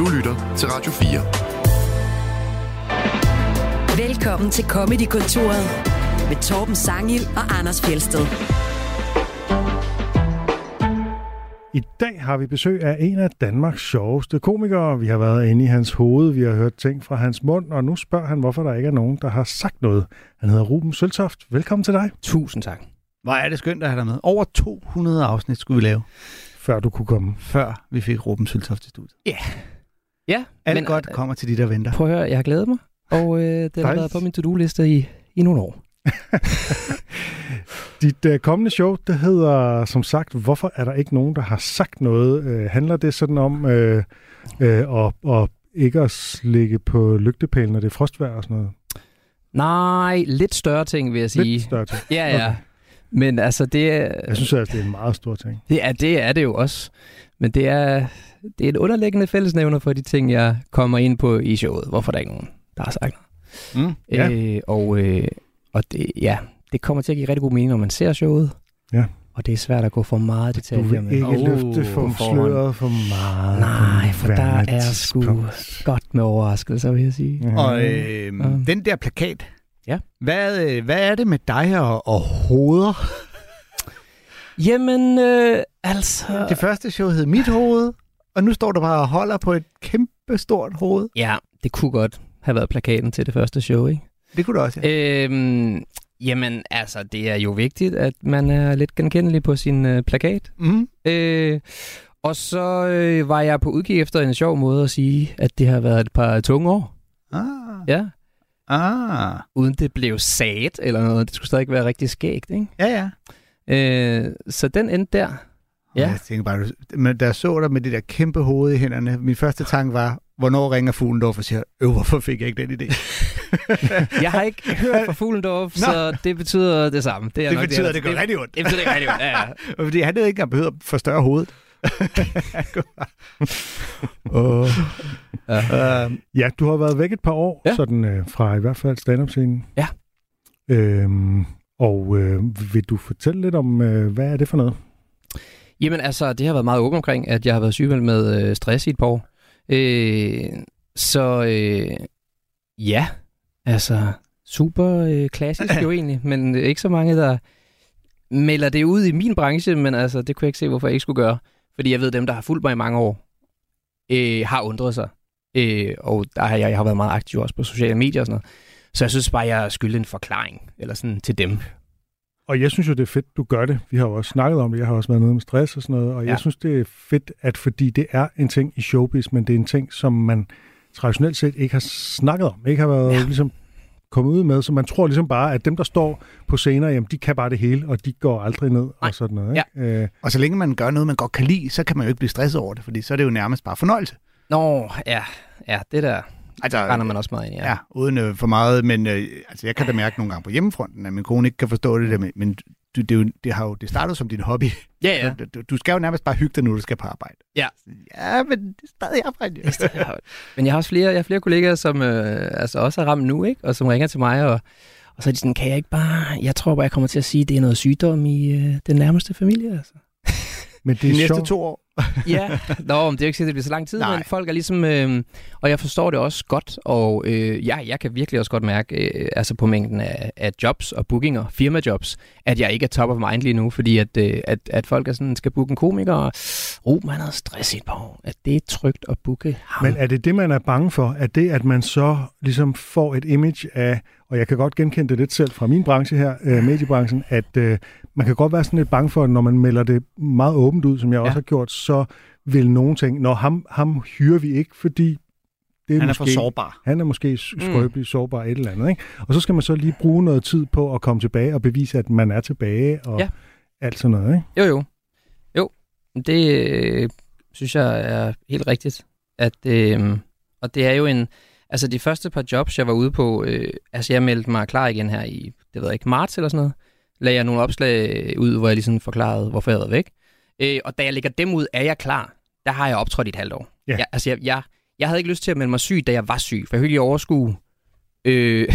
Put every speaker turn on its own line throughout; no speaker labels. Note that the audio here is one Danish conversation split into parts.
Du lytter til Radio 4.
Velkommen til Comedy-kontoret med Torben Sangil og Anders Fjelsted.
I dag har vi besøg af en af Danmarks sjoveste komikere. Vi har været inde i hans hoved, vi har hørt ting fra hans mund, og nu spørger han, hvorfor der ikke er nogen, der har sagt noget. Han hedder Ruben Søltoft. Velkommen til dig,
Tusind tak. Hvor er det skønt at have dig med. Over 200 afsnit skulle vi lave,
før du kunne komme.
før vi fik Ruben Søltoft til studiet.
Ja,
Alt
men,
godt kommer til de, der venter.
Prøv at høre, jeg har glædet mig, og øh, det har været på min to-do-liste i, i nogle år.
Dit uh, kommende show, det hedder som sagt, hvorfor er der ikke nogen, der har sagt noget? Uh, handler det sådan om uh, uh, at, at ikke at slikke på lygtepælen, når det er frostvejr og sådan noget?
Nej, lidt større ting, vil jeg sige.
Lidt større ting.
Ja, ja. Men altså, det er,
Jeg synes altså, det er en meget stor ting.
det er, det er det jo også. Men det er, det er et underliggende fællesnævner for de ting, jeg kommer ind på i showet. Hvorfor er der ikke nogen, der har sagt noget?
Mm.
Ja.
Øh, og øh, og det, ja, det kommer til at give rigtig god mening, når man ser showet.
Ja.
Og det er svært at gå for meget
Du
detaljer
vil
med.
ikke
Åh,
løfte for sløret for meget.
Nej, for der er sgu godt med overraskelser, vil jeg sige.
Mhm.
Og øh,
Ja.
den der plakat,
Ja.
hvad, øh, hvad er det med dig og, og hoveder?
Jamen, øh, altså...
Det første show hed Mit Hoved, og nu står du bare og holder på et kæmpe stort hoved.
Ja, det kunne godt have været plakaten til det første show, ikke?
Det kunne du også, ja.
Øhm, jamen, altså, det er jo vigtigt, at man er lidt genkendelig på sin øh, plakat.
Mm.
Øh, og så øh, var jeg på udkig efter en sjov måde at sige, at det har været et par tunge år.
Ah.
Ja.
Ah.
Uden det blev sat eller noget. Det skulle stadig være rigtig skægt, ikke?
Ja, ja.
Øh, så den endte der.
Ja. Jeg tænker bare, men da jeg så dig med det der kæmpe hoved i hænderne, min første tanke var, hvornår ringer Fuglendorf og siger, øv, hvorfor fik jeg ikke den idé?
Jeg har ikke hørt fra Fuglendorf,
Nå.
så det betyder det samme. Det, er
det
nok
betyder,
det,
det gør rigtig ondt.
Det betyder det rigtig ondt, ja, ja.
Fordi han havde ikke engang behøvet at forstørre hovedet. oh.
Ja.
uh,
Ja, du har været væk et par år. Ja. sådan øh, fra i hvert fald stand-up-scenen.
Ja.
Øhm, og øh, vil du fortælle lidt om, øh, hvad er det for noget?
Jamen altså, det har været meget åbent omkring, at jeg har været sygemeldt med øh, stress i et par år. Øh, så øh, ja, altså super øh, klassisk jo egentlig, men ikke så mange, der melder det ud i min branche, men altså, det kunne jeg ikke se, hvorfor jeg ikke skulle gøre. Fordi jeg ved, dem, der har fulgt mig i mange år, øh, har undret sig. Øh, og der har jeg, jeg har været meget aktiv også på sociale medier og sådan noget. Så jeg synes bare, jeg skylder en forklaring eller sådan, til dem.
Og jeg synes jo, det er fedt, du gør det. Vi har jo også snakket om det. Jeg har også været nede med stress og sådan noget. Og ja.
Ja.
jeg synes, det er fedt, at fordi det er en ting i showbiz, men det er en ting, som man traditionelt set ikke har snakket om. Ikke har været ja.
Ja.
ligesom kommet ud med. Så man tror ligesom bare, at dem, der står på scener, jamen, de kan bare det hele, og de går aldrig ned og
Nej.
sådan noget. Ikke? Øh,
og så længe man gør noget, man godt kan lide, så kan man jo ikke blive stresset over det, fordi så er det jo nærmest bare fornøjelse.
Nå, ja, ja det der
Altså,
render man også meget ind i.
Ja, ja uden øh, for meget, men øh, altså, jeg kan da mærke nogle gange på hjemmefronten, at min kone ikke kan forstå det der, men, men du, det, er jo, det, har jo, det startede som din hobby.
Ja, ja.
Du, du skal jo nærmest bare hygge dig, når du skal på arbejde.
Ja.
Ja, men det er stadig arbejde.
har- Men jeg har også flere, jeg har flere kollegaer, som øh, altså også er ramt nu, ikke? og som ringer til mig, og, og så er de sådan, kan jeg ikke bare... Jeg tror bare, jeg kommer til at sige, at det er noget sygdom i øh, den nærmeste familie. Altså.
men det
De
er
næste
sjovt.
to år.
Ja, Nå, men det er jo ikke sikkert, at det bliver så lang tid,
Nej.
Men folk er ligesom... Øh, og jeg forstår det også godt, og øh, ja, jeg kan virkelig også godt mærke, øh, altså på mængden af, af jobs og bookinger, firmajobs, at jeg ikke er top of mind lige nu, fordi at, øh, at, at folk er sådan, skal booke en komiker, og oh, man har stress i et par år, at det er trygt at booke ham.
Men er det det, man er bange for? Er det, at man så ligesom får et image af, og jeg kan godt genkende det lidt selv fra min branche her, øh, mediebranchen, at øh, man kan godt være sådan lidt bange for, når man melder det meget åbent ud, som jeg ja. også har gjort, så vil nogen tænke, når ham, ham hyrer vi ikke, fordi det er
Han er
måske,
for sårbar.
Han er måske skrøbelig, mm. sårbar, et eller andet. Ikke? Og så skal man så lige bruge noget tid på at komme tilbage og bevise, at man er tilbage og
Ja.
alt sådan noget. Ikke?
Jo, jo. Jo, det øh, synes jeg er helt rigtigt. At, øh, og det er jo en... Altså de første par jobs, jeg var ude på... Øh, altså jeg meldte mig klar igen her i, det ved jeg ikke, marts eller sådan noget. Lagde jeg nogle opslag ud, hvor jeg ligesom forklarede, hvorfor jeg havde væk. Øh, og da jeg lægger dem ud, er jeg klar. Der har jeg optrådt i et halvt år.
Ja.
Jeg, altså jeg, jeg, jeg havde ikke lyst til at melde mig syg, da jeg var syg. For jeg kunne ikke lige overskue øh,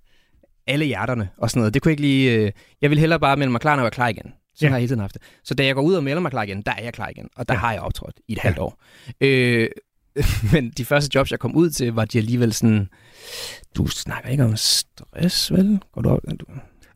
alle hjerterne og sådan noget. Det kunne ikke lige... Øh, jeg ville hellere bare melde mig klar, når jeg var klar igen.
Ja.
ja. har jeg hele tiden haft det. Så da jeg går ud og melder mig klar igen, der er jeg klar igen. Og der
ja.
har jeg optrådt i et halvt år. Øh, men de første jobs, jeg kom ud til, var de alligevel sådan, du snakker ikke om stress, vel? Går du, op? du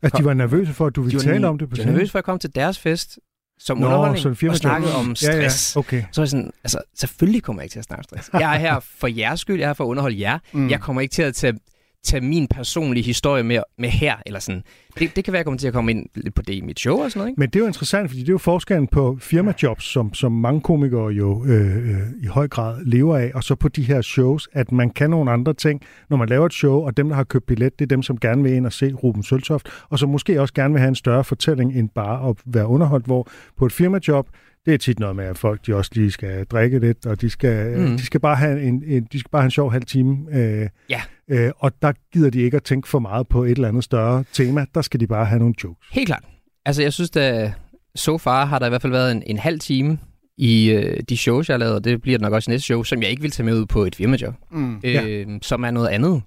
Altså, de var nervøse for, at du ville tale om det på
de var nervøse for at komme til deres fest som
Nå,
underholdning
en firmajob.
og snakkede om
Ja, ja,
stress.
okay.
Så er jeg sådan, altså selvfølgelig kommer jeg ikke til at snakke om stress. Jeg er her for jeres skyld, jeg er her for at underholde jer. Mm. Jeg kommer ikke til at tage, tage min personlige historie med, med her, eller sådan. Det, det kan være, jeg kommer til at komme ind lidt på det i mit show og sådan noget, ikke?
Men det er jo interessant, fordi det er jo forskellen på firmajobs, som, som mange komikere jo øh, øh, i høj grad lever af, og så på de her shows, at man kan nogle andre ting, når man laver et show, og dem, der har købt billet, det er dem, som gerne vil ind og se Ruben Søltoft, og som måske også gerne vil have en større fortælling end bare at være underholdt, hvor på et firmajob, det er tit noget med, at folk de også lige skal drikke lidt, og de skal,
mm.
de skal, bare, have en, en, de skal bare have en sjov halv time. Øh,
Ja.
Øh, og der gider de ikke at tænke for meget på et eller andet større tema. Der skal de bare have nogle jokes.
Helt klart. Altså, jeg synes, at so far har der i hvert fald været en, en halv time i øh, de shows, jeg har lavet, og det bliver det nok også næste show, som jeg ikke vil tage med ud på et firmajob,
Mm.
øh, som er noget andet.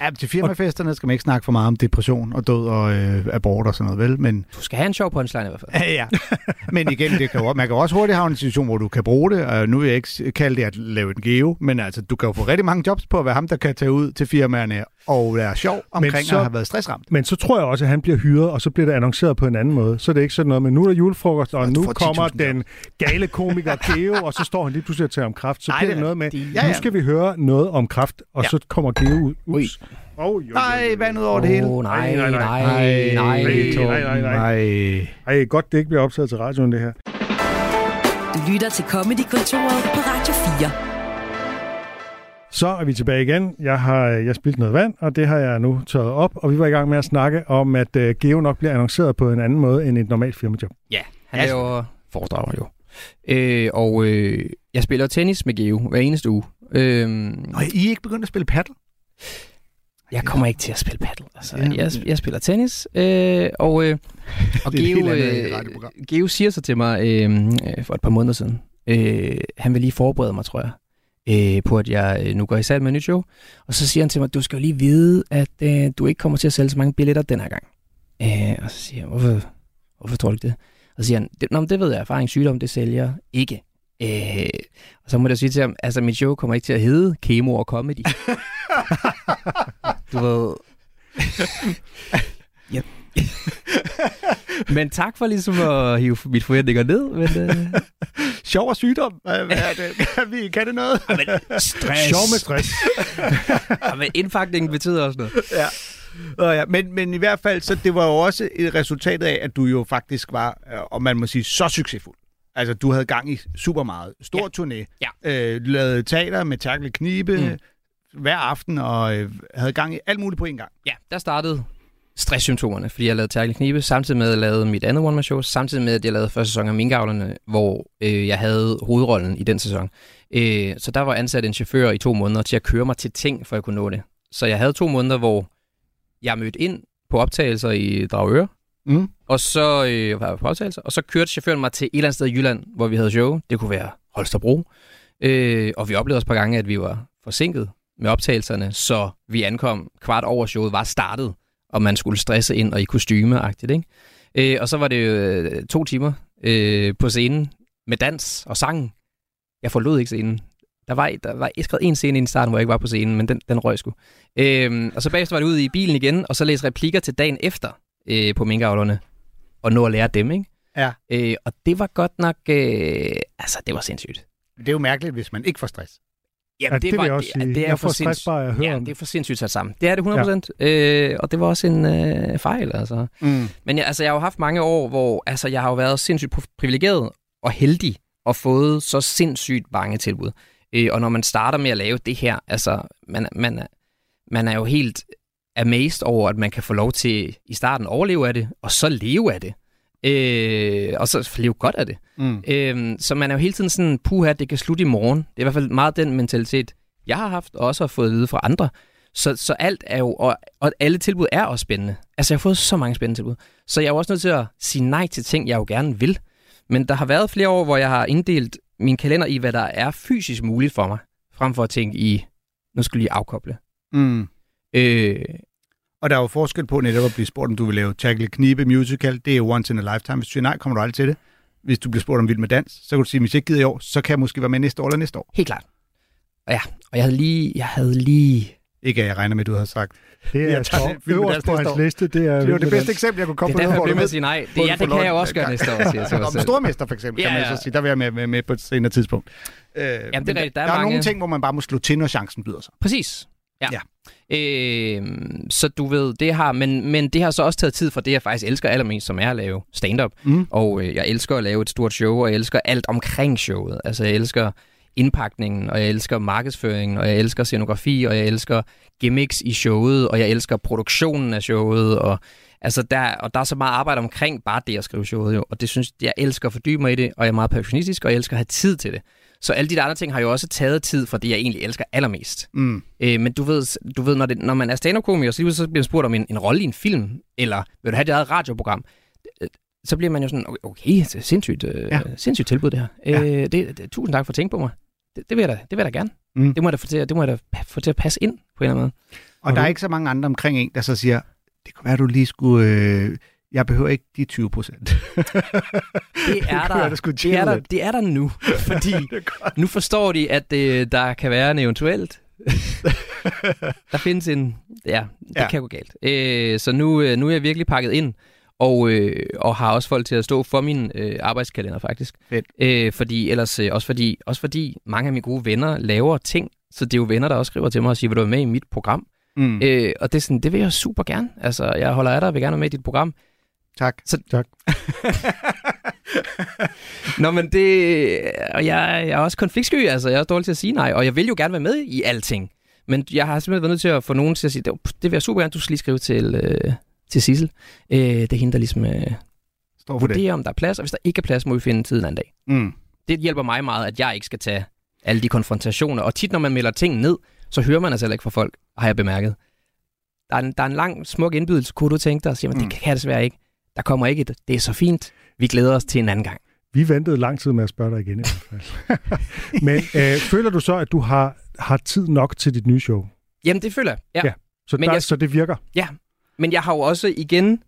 Ja, til firmafesterne skal man ikke snakke for meget om depression og død og øh, abort og sådan noget, vel? Men,
Du skal have en sjov punchline i hvert fald.
ja, ja. Men igen, det kan jo, man kan jo også hurtigt have en situation, hvor du kan bruge det. Og nu vil jeg ikke kalde det at lave en geo, men altså, du kan jo få rigtig mange jobs på at være ham, der kan tage ud til firmaerne og være sjov omkring
så-
at have været stressramt.
Men så tror jeg også, at han bliver hyret, og så bliver det annonceret på en anden måde. Så er det ikke sådan noget med, nu er der julefrokost, og
Og
nu kommer
10.000
den gale komiker Geo, og så står han lige pludselig og taler om kraft. Så
Nej,
bliver
det er
noget med, Ja,
ja.
ja. nu skal vi høre noget om kraft, og
Ja.
så kommer Geo ud.
Ui.
Oh, jo,
Nej, vandet over det hele.
Åh, nej,
Nej,
nej,
nej,
nej, nej,
nej, nej, nej, nej.
nej.
Ej, godt det ikke bliver optaget til radioen, det her.
Du lytter til Comedy-kontoret på Radio 4.
Så er vi tilbage igen. Jeg har jeg spildt noget vand, og det har jeg nu taget op, og vi var i gang med at snakke om, at uh, Geo nok bliver annonceret på en anden måde end et normalt firmajob.
Ja, han laver foredrag jo. Øh, og øh, jeg spiller tennis med Geo hver eneste uge. Øh,
Og I er ikke begyndt at spille paddle?
Jeg kommer ikke til at spille paddle. Altså,
Ja.
jeg, jeg spiller tennis, øh, og, øh, og Geo, øh. Geo siger så til mig øh, øh, for et par måneder siden, øh, han vil lige forberede mig, tror jeg, øh, på at jeg øh, nu går i salg med et nyt show. Og så siger han til mig, du skal jo lige vide, at øh, du ikke kommer til at sælge så mange billetter den her gang. Øh, og så siger jeg, hvorfor, hvorfor tror du ikke det? Og så siger han, det, Nå, men det ved jeg, erfaring, sygdom, det sælger ikke. Øh, og så må jeg sige til ham, altså mit show kommer ikke til at hedde Kemo og Comedy. du ved... ja. men tak for ligesom at hive mit forventninger ned. Men, øh,
Sjov og sygdom. Hvad er det? Kan, vi, kan det noget?
stress.
Sjov med stress.
ja, men indfakningen betyder også noget.
ja. Uh, ja. Men, men i hvert fald, så det var jo også et resultat af, at du jo faktisk var, øh, om man må sige, så succesfuld. Altså, du havde gang i super meget. Stor ja. turné.
Ja.
Øh, lavede teater med Terkel Knibe
Mm.
Hver aften, og øh, havde gang i alt muligt på en gang.
Ja, der startede stresssymptomerne, fordi jeg lavede Tærkel Knibe, samtidig med at jeg lavede mit andet one-man-show, samtidig med at jeg lavede første sæson af Minkavlerne, hvor øh, jeg havde hovedrollen i den sæson. Øh, så der var ansat en chauffør i to måneder til at køre mig til ting, for at jeg kunne nå det. Så jeg havde to måneder, hvor jeg mødte ind på optagelser i Dragøre,
Mm.
og så øh, var jeg på optagelser, og så kørte chaufføren mig til et eller andet sted i Jylland, hvor vi havde show. Det kunne være Holstebro. Øh, og vi oplevede også et par gange, at vi var forsinket med optagelserne, så vi ankom kvart over showet var startet, og man skulle stresse ind og i kostyme-agtigt, ikke? Øh, og så var det øh, to timer øh, på scenen med dans og sang. Jeg forlod ikke scenen. Der var, der var skrevet en scene i starten, hvor jeg ikke var på scenen, men den, den røg sgu. Øh, og så bagefter var det ud i bilen igen, og så læste replikker til dagen efter øh, på minkavlerne, og nå at lære dem, ikke?
Ja.
Øh, og det var godt nok... Øh, altså, det var sindssygt.
Det er jo mærkeligt, hvis man ikke får stress.
Jamen,
Ja, det vil jeg også sige.
det er
Jeg
for
får stress bare at høre
ja,
om
det er for sindssygt sat sammen. Det er det 100%. Ja. Øh, og det var også en øh, fejl, altså.
Mm.
Men jeg, altså, jeg har jo haft mange år, hvor altså, jeg har jo været sindssygt privilegeret og heldig og fået så sindssygt mange tilbud. Øh, og når man starter med at lave det her, altså, man, man, er- man er jo helt amazed over, at man kan få lov til i starten at overleve af det, og så leve af det. Øh, og så leve godt af det.
Mm.
Øhm, så man er jo hele tiden sådan, puha, det kan slutte i morgen. Det er i hvert fald meget den mentalitet, jeg har haft, og også har fået at vide fra andre. Så, så alt er jo, og, og alle tilbud er også spændende. Altså, jeg har fået så mange spændende tilbud. Så jeg er jo også nødt til at sige nej til ting, jeg jo gerne vil. Men der har været flere år, hvor jeg har inddelt min kalender i, hvad der er fysisk muligt for mig, frem for at tænke i, nu skal jeg lige afkoble.
Mm.
Øh,
Og der er jo forskel på netop at blive spurgt, om du vil lave Tackle Knibe musical. Det er jo once in a lifetime. Hvis du siger nej, kommer du aldrig til det. Hvis du bliver spurgt om Vild med Dans, så kan du sige, hvis jeg ikke gider i år, så kan jeg måske være med næste år eller næste år.
helt klart. og ja, og jeg havde lige, jeg havde lige
Ikke at jeg regner med, at du har sagt.
Det er
Jeg
ja,
tager det film
øverst på hans
år.
liste. Det er,
Det var det bedste eksempel, jeg kunne komme
Det er
på.
derfor, jeg med at sige nej. Det, ja, det kan jeg også gøre næste år, siger jeg
stormester for eksempel,
Ja,
kan man så sige. Der vil jeg med, med, med på et senere tidspunkt. Øh, Jamen,
er rigtigt. Der er
Der er
mange-
nogle ting, hvor man bare må slå til, når chancen byder sig.
Præcis. Ja.
Ja.
Øh, så du ved, det har, men, men det har så også taget tid for det, jeg faktisk elsker allermest, som er at lave stand-up.
Mm.
Og øh, jeg elsker at lave et stort show, og jeg elsker alt omkring showet. Altså, jeg elsker indpakningen, og jeg elsker markedsføringen, og jeg elsker scenografi, og jeg elsker gimmicks i showet, og jeg elsker produktionen af showet, og altså der, og der er så meget arbejde omkring bare det at skrive showet jo, og det synes jeg elsker at fordybe mig i det, og jeg er meget perfektionistisk, og jeg elsker at have tid til det. Så alle de der andre ting har jo også taget tid for det, jeg egentlig elsker allermest.
Mm.
Øh, men du ved, du ved når, det, når man er stand-up-komiker, så, så bliver man spurgt om en, en rolle i en film, eller vil du have dit eget radioprogram, øh, så bliver man jo sådan, okay, okay det er sindssygt, øh,
Ja.
sindssygt tilbud det her.
Ja.
Øh, det, det, tusind tak for at tænke på mig. Det, det, vil jeg da, det vil jeg da gerne.
Mm.
Det må jeg da få til, at- det må jeg da få til at passe ind på en eller anden måde.
Og der er ikke så mange andre omkring en, der så siger, det kunne være, du lige skulle... Øh, jeg behøver ikke de 20 procent.
Det er der,
skulle
det er der, det er der nu, fordi nu forstår de, at øh, der kan være en eventuelt. der findes en... Ja, det
Ja.
kan gå galt. Øh, så nu, øh, nu er jeg virkelig pakket ind, og, øh, og har også folk til at stå for min øh, arbejdskalender faktisk.
Fedt.
Øh, fordi ellers øh, også fordi også fordi mange af mine gode venner laver ting, så det er jo venner, der også skriver til mig og siger, vil du være med i mit program?
Mm.
Øh, og det er sådan, det vil jeg super gerne. Altså, jeg holder af dig og vil gerne være med i dit program.
Tak.
Så,
Tak.
Nå, men det... Og jeg, jeg er også konfliktsky, altså. Jeg er også dårlig til at sige nej, og jeg vil jo gerne være med i alting. Men jeg har simpelthen været nødt til at få nogen til at sige, det, det vil jeg super gerne, du skal lige skrive til, øh, til Sissel. Øh, det er hende, der ligesom øh,
Står for det.
vurderer, om der er plads, og hvis der ikke er plads, må vi finde tid en anden dag.
Mm.
Det hjælper mig meget, at jeg ikke skal tage alle de konfrontationer. Og tit, når man melder ting ned, så hører man altså heller ikke fra folk, har jeg bemærket. Der er en, der er en lang, smuk indbydelse, kunne du tænke dig, og siger man,
Mm.
det kan jeg desværre ikke. Der kommer ikke et, det er så fint. Vi glæder os til en anden gang.
Vi ventede lang tid med at spørge dig igen i hvert fald. Men øh, føler du så, at du har, har tid nok til dit nye show?
Jamen, det føler jeg. Ja.
Ja.
ja.
Så,
Men
der,
jeg-
så det virker?
Men jeg har jo også igen,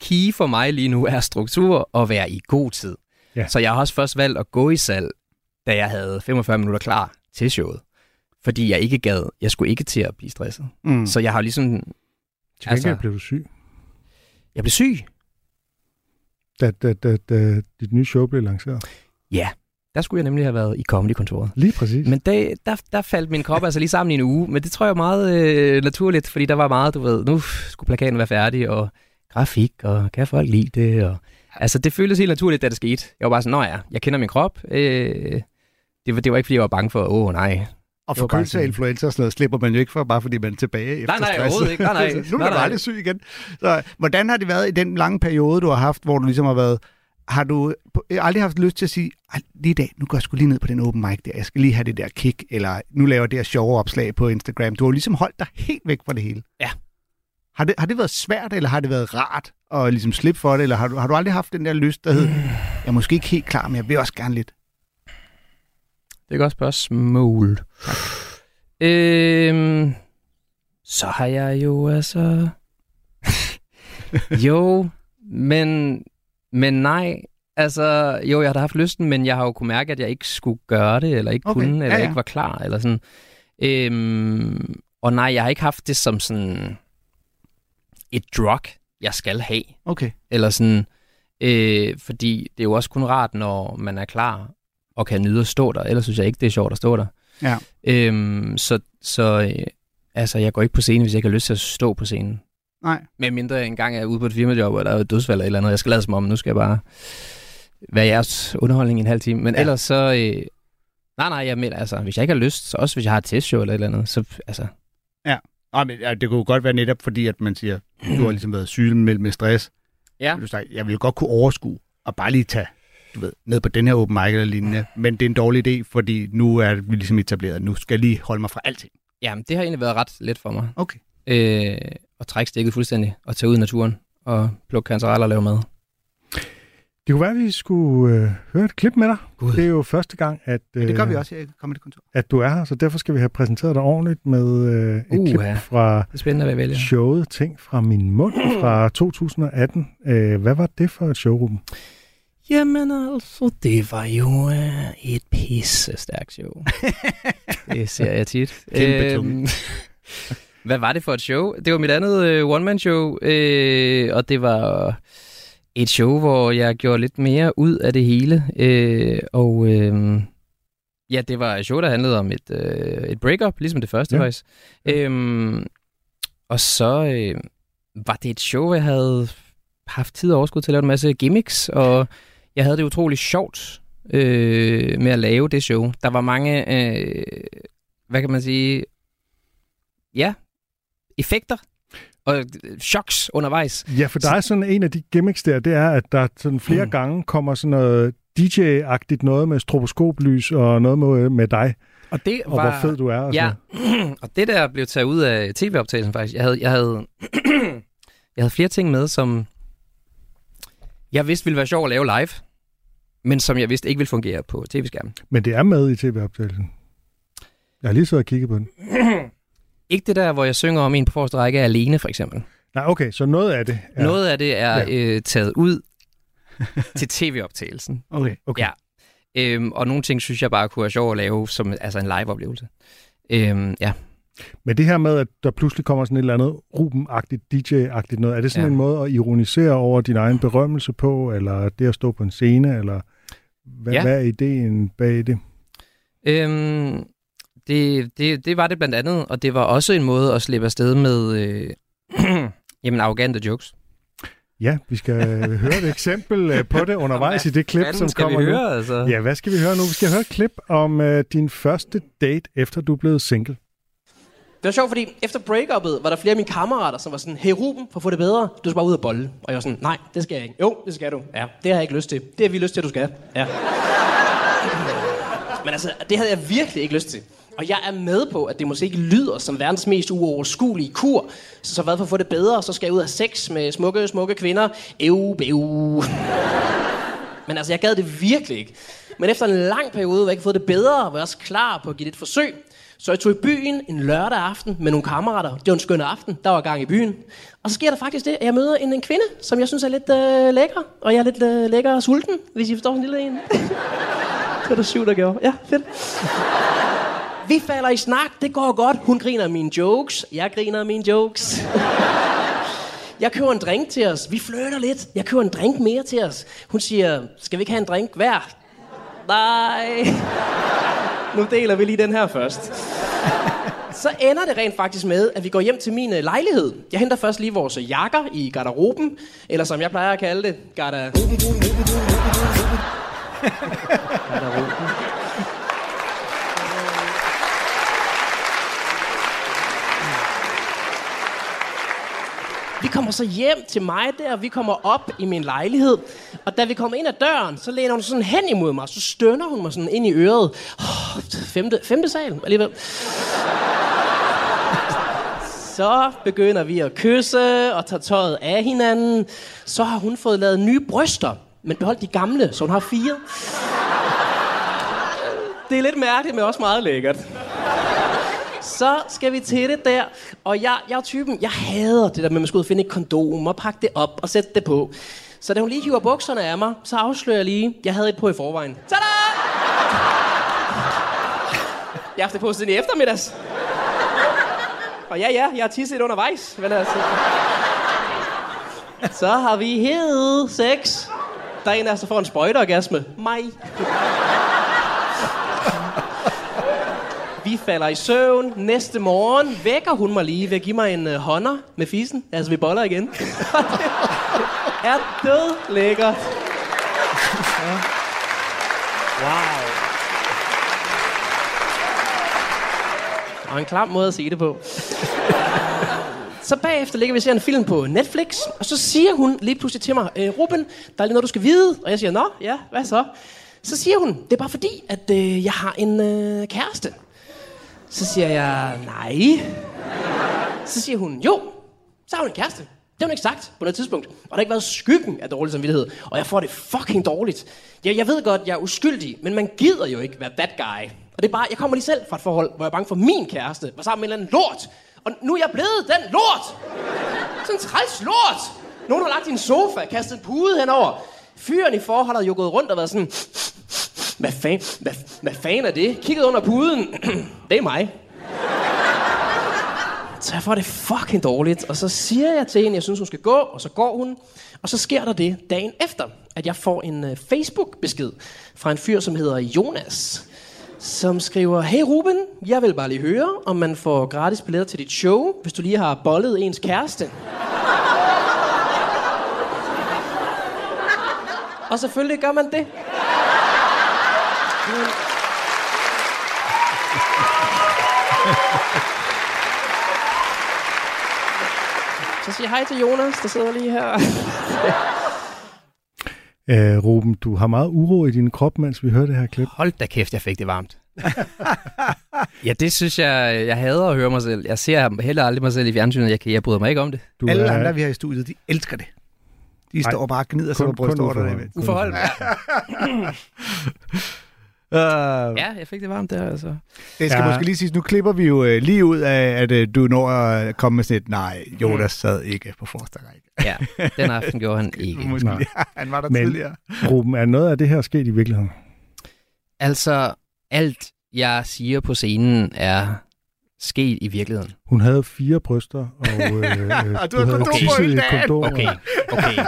key for mig lige nu er struktur og være i god tid.
Ja.
Så jeg har også først valgt at gå i salg, da jeg havde 45 minutter klar til showet. Fordi jeg ikke gad, jeg skulle ikke til at blive stresset.
Mm.
Så jeg har ligesom,
Til gengæld
Altså-
blev du syg,
jeg blev syg.
Da, da, da, da dit nye show blev lanceret.
Ja, der skulle jeg nemlig have været i Comedy-kontoret.
Lige præcis.
Men der, der, der faldt min krop altså lige sammen i en uge, men det tror jeg er meget øh, naturligt, fordi der var meget, du ved, nu skulle plakaten være færdig, og grafik, og kan folk lide det, og altså det føltes helt naturligt, da det skete. Jeg var bare sådan, nå ja, jeg kender min krop, øh, det, var, det var ikke, fordi jeg var bange for, åh oh, nej.
Og forkølelse af influenza og sådan noget slipper man jo ikke for, bare fordi man er tilbage efter
Nej, nej,
stress.
overhovedet ikke. Nej, nej.
nu er
Nej,
du aldrig syg igen. Så, hvordan har det været i den lange periode, du har haft, hvor du ligesom har været... Har du aldrig haft lyst til at sige, "Ej, lige i dag, nu går jeg sgu lige ned på den open mic der, jeg skal lige have det der kick, eller nu laver jeg det her sjove opslag på Instagram. Du har jo ligesom holdt dig helt væk fra det hele.
Ja.
Har det, har det været svært, eller har det været rart at ligesom slippe for det, eller har du, har du aldrig haft den der lyst, der hed, jeg er måske ikke helt klar, men jeg vil også gerne lidt?
Det er godt spørgsmål. Øhm, så har jeg jo altså... jo, men, men nej. Altså, jo, jeg har da haft lysten, men jeg har jo kunne mærke, at jeg ikke skulle gøre det, eller ikke
Okay,
kunne,
ja,
eller
ja.
ikke var klar, eller sådan. Øhm, og nej, jeg har ikke haft det som sådan et drug, jeg skal have.
Okay.
Eller sådan, øh, fordi det er jo også kun rart, når man er klar og kan nyde at stå der. Ellers synes jeg ikke, det er sjovt at stå der.
Ja.
Øhm, så så øh, altså, jeg går ikke på scenen, hvis jeg ikke har lyst til at stå på scenen.
Nej.
Med mindre jeg engang er ude på et firmajob, eller et dødsfald eller et eller andet. Jeg skal lade som om, nu skal jeg bare være jeres underholdning i en halv time. Men
Ja.
ja. ellers så... Øh, nej, nej, jeg mener, altså, hvis jeg ikke har lyst, så også hvis jeg har et testshow eller et eller andet, så altså...
Nej, men ja, det kunne godt være netop fordi, at man siger, du har ligesom været syg med, med stress.
Ja.
Jeg vil godt kunne overskue og bare lige tage du ved, ned på den her open mic eller lignende. Men det er en dårlig idé, fordi nu er vi ligesom etableret. Nu skal jeg lige holde mig fra alting.
Jamen, det har egentlig været ret let for mig.
Okay.
Øh, at trække stikket fuldstændig, og tage ud i naturen, og plukke kantareller og lave mad.
Det kunne være, at vi skulle øh, høre et klip med dig.
Gud.
Det er jo første gang, at, øh,
Men det gør vi også her i Comedy Kontor.
at du er her, så derfor skal vi have præsenteret dig ordentligt med øh, et
Uha.
klip fra
Det er spændende, hvad jeg vælger.
showet Ting fra min mund fra 2018. Øh, hvad var det for et show, Ruben?
Jamen altså, det var jo øh, et pisse stærkt show. det ser jeg tit.
Kæmpe tunge.
hvad var det for et show? Det var mit andet øh, one-man-show, øh, og det var et show, hvor jeg gjorde lidt mere ud af det hele. Øh, og øh, ja, det var et show, der handlede om et, øh, et breakup, ligesom det første
Ja.
ja. faktisk. Øh, og så øh, var det et show, jeg havde haft tid og overskud til at lave en masse gimmicks, og jeg havde det utrolig sjovt øh, med at lave det show. Der var mange, øh, hvad kan man sige, ja, effekter og øh, choks undervejs.
Ja, for der er sådan en af de gimmicks der, det er, at der sådan flere
Mm.
gange kommer sådan noget DJ-agtigt noget med stroboskoplys og noget med, med dig,
Og det
og hvor fed du er. Og
Ja,
sådan.
og det der blev taget ud af tv-optagelsen faktisk. Jeg havde, jeg havde, jeg havde flere ting med, som jeg vidste ville være sjov at lave live, men som jeg vidste ikke ville fungere på tv-skærmen.
Men det er med i tv-optagelsen. Jeg har lige siddet og kigget på den.
Ikke det der, hvor jeg synger om en på forreste række er alene, for eksempel.
Nej, okay, så noget af det
Ja. Noget af det er
Ja.
øh, taget ud til tv-optagelsen.
Okay.
Okay.
Ja. Øhm, og nogle ting synes jeg bare kunne være sjov at lave som altså en live-oplevelse. Øhm, ja.
Men det her med, at der pludselig kommer sådan et eller andet Ruben-agtigt, DJ-agtigt noget, er det sådan
Ja.
en måde at ironisere over din egen berømmelse på, eller det at stå på en scene, eller hvad,
Ja.
hvad er ideen bag det?
Øhm, det, det, det var det blandt andet, og det var også en måde at slippe afsted med øh, jamen, arrogante jokes.
Ja, vi skal høre et eksempel øh, på det undervejs i det klip, som kommer
vi
nu.
høre, altså?
Ja, hvad skal vi høre nu? Vi skal høre et klip om øh, din første date, efter du er blevet single.
Det var sjovt, fordi efter breakuppet var der flere af mine kammerater, som var sådan, hey Ruben, for at få det bedre, du skal bare ud og bolle. Og jeg var sådan, nej, det skal jeg ikke. Jo, det skal du. Ja, det har jeg ikke lyst til. Det har vi lyst til, at du skal. Ja. Men altså, det havde jeg virkelig ikke lyst til. Og jeg er med på, at det måske ikke lyder som verdens mest uoverskuelige kur. Så så hvad for at få det bedre, så skal jeg ud af sex med smukke, smukke kvinder. Ew, bew. Men altså, jeg gad det virkelig ikke. Men efter en lang periode, hvor jeg ikke fået det bedre, var jeg også klar på at give det et forsøg. Så jeg tog i byen en lørdag aften med nogle kammerater. Det var en skøn aften. Der var gang i byen. Og så sker der faktisk det, at jeg møder en, en kvinde, som jeg synes er lidt øh, lækker. Og jeg er lidt øh, lækker og sulten, hvis I forstår sådan en lille en. det var der syv, der gjorde. Ja, fedt. Vi falder i snak. Det går godt. Hun griner mine jokes. Jeg griner mine jokes. Jeg køber en drink til os. Vi flytter lidt. Jeg køber en drink mere til os. Hun siger, skal vi ikke have en drink hver? Nej. Nu deler vi lige den her først. Så ender det rent faktisk med, at vi går hjem til min øh, lejlighed. Jeg henter først lige vores øh, jakker i garderoben, eller som jeg plejer at kalde det, garderoben. garderoben. Vi kommer så hjem til mig der, vi kommer op i min lejlighed, og da vi kommer ind ad døren, så læner hun sådan hen imod mig, så stønner hun mig sådan ind i øret. Oh, femte, femte sal alligevel. Så begynder vi at kysse og tage tøjet af hinanden. Så har hun fået lavet nye bryster, men beholdt de gamle, så hun har fire. Det er lidt mærkeligt, men også meget lækkert. Så skal vi til det der. Og jeg, jeg er typen, jeg hader det der med, at man skal ud og finde et kondom og pakke det op og sætte det på. Så da hun lige hiver bukserne af mig, så afslører jeg lige, jeg havde et på i forvejen. Tada! Jeg har haft det på siden i eftermiddags. Og ja, ja, jeg har tisset undervejs. Men altså... Så har vi hed sex. Der er en af os, der får en sprøjteorgasme. Mig lige falder i søvn. Næste morgen vækker hun mig lige ved at give mig en øh, hånder med fisen. Altså, vi boller igen. det er død lækkert. Ja. Wow. Og en klam måde at sige det på. Så bagefter ligger vi og ser en film på Netflix, og så siger hun lige pludselig til mig, øh, Ruben, der er lige noget, du skal vide. Og jeg siger, nå, ja, hvad så? Så siger hun, det er bare fordi, at øh, jeg har en øh, kæreste. Så siger jeg, nej. Så siger hun, jo, så har hun en kæreste. Det har hun ikke sagt på noget tidspunkt. Og der har ikke været skyggen af dårlig samvittighed. Og jeg får det fucking dårligt. Jeg, jeg ved godt, jeg er uskyldig, men man gider jo ikke være that guy. Og det er bare, jeg kommer lige selv fra et forhold, hvor jeg er bange for, min kæreste var sammen med en eller anden lort. Og nu er jeg blevet den lort. Sådan en træls lort. Nogen har lagt i en sofa, kastet en pude henover. Fyren i forholdet har jo gået rundt og været sådan, hvad fanden, hvad, hvad fan er det? Kigget under puden. det er mig. Så jeg får det fucking dårligt, og så siger jeg til hende, jeg synes, hun skal gå, og så går hun. Og så sker der det dagen efter, at jeg får en uh, Facebook-besked fra en fyr, som hedder Jonas, som skriver, Hey Ruben, jeg vil bare lige høre, om man får gratis billetter til dit show, hvis du lige har bollet ens kæreste. og selvfølgelig gør man det. Siger jeg hej til Jonas, der sidder lige her.
Øh, Ruben, du har meget uro i din krop, mens vi hører det her klip.
Hold da kæft, jeg fik det varmt. ja, det synes jeg, jeg hader at høre mig selv. Jeg ser heller aldrig mig selv i fjernsynet. Jeg, kan, jeg bryder mig ikke om det.
Du
Alle
er,
andre, vi har i studiet, de elsker det. De
Ej,
står bare og gnider sig på brystet over
uforhold.
det. Uh,
Ja, jeg fik det varmt der, altså.
det skal
Ja.
måske lige sige, nu klipper vi jo øh, lige ud af, at øh, du når at komme med sådan et, nej, Jonas sad ikke på forreste række.
Ja, den aften gjorde han ikke.
Måske,
Nej.
ja, han var der
Men-
tidligere.
Ruben, er noget af det her sket i virkeligheden?
Altså, alt jeg siger på scenen er sket i virkeligheden.
Hun havde fire bryster, og øh, øh,
Og du havde
havde
kondom på
tisset
hele
i
dagen.
kondom.
Okay, okay,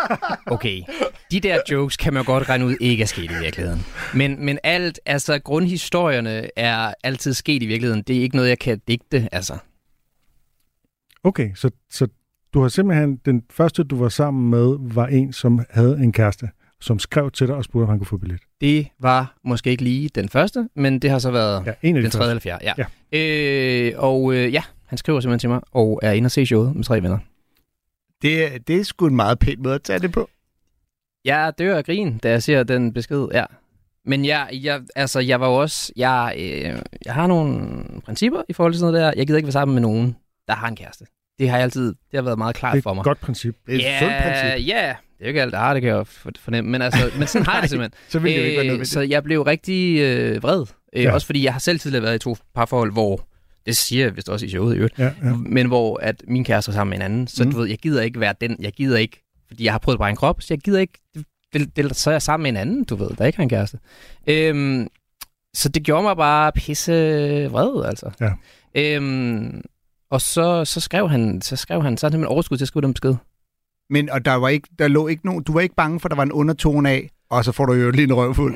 okay. De der jokes kan man jo godt regne ud ikke er sket i virkeligheden. Men, men alt, altså grundhistorierne er altid sket i virkeligheden. Det er ikke noget, jeg kan digte, altså.
Okay, så, så du har simpelthen, den første du var sammen med, var en, som havde en kæreste, som skrev til dig og spurgte, om han kunne få billet.
Det var måske ikke lige den første, men det har så været
Ja, en af de
den tredje eller fjerde. Ja. Øh, og øh, ja, han skriver simpelthen til mig, og er inde og se showet med tre venner.
Det, det er sgu en meget pæn måde at tage det på.
Jeg dør af grin, da jeg ser den besked, ja. Men jeg, jeg, altså, jeg var jo også... Jeg, øh, jeg har nogle principper i forhold til sådan noget der. Jeg gider ikke være sammen med nogen, der har en kæreste. Det har jeg altid... Det har været meget klart
Det
for
er
mig.
et godt princip.
Det er et
ja,
sundt princip.
Ja, det er jo ikke alt, der har det, kan jeg jo for- fornemme. Men, altså, men sådan har jeg det simpelthen.
Så vil det jo ikke være
Øh,
nødvendigt.
så jeg blev rigtig øh, vred. Øh,
Ja.
Også fordi jeg har selv tidligere været i to parforhold, hvor... Det siger jeg vist også i showet i øvrigt.
Ja, ja.
Men hvor at min kæreste var sammen med en anden. Så
Mm.
du ved, jeg gider ikke være den. Jeg gider ikke... Fordi jeg har prøvet bare en krop, så jeg gider ikke... Det, det, så er jeg sammen med en anden, du ved, der ikke har en kæreste. Øhm, så det gjorde mig bare pisse vred, altså.
Ja.
Øhm, og så, så skrev han, så skrev han, så havde han simpelthen overskud til at skrive den besked.
Men og der, var ikke, der lå ikke nogen, du var ikke bange for, at der var en undertone af, og så får du jo lige en røvfuld.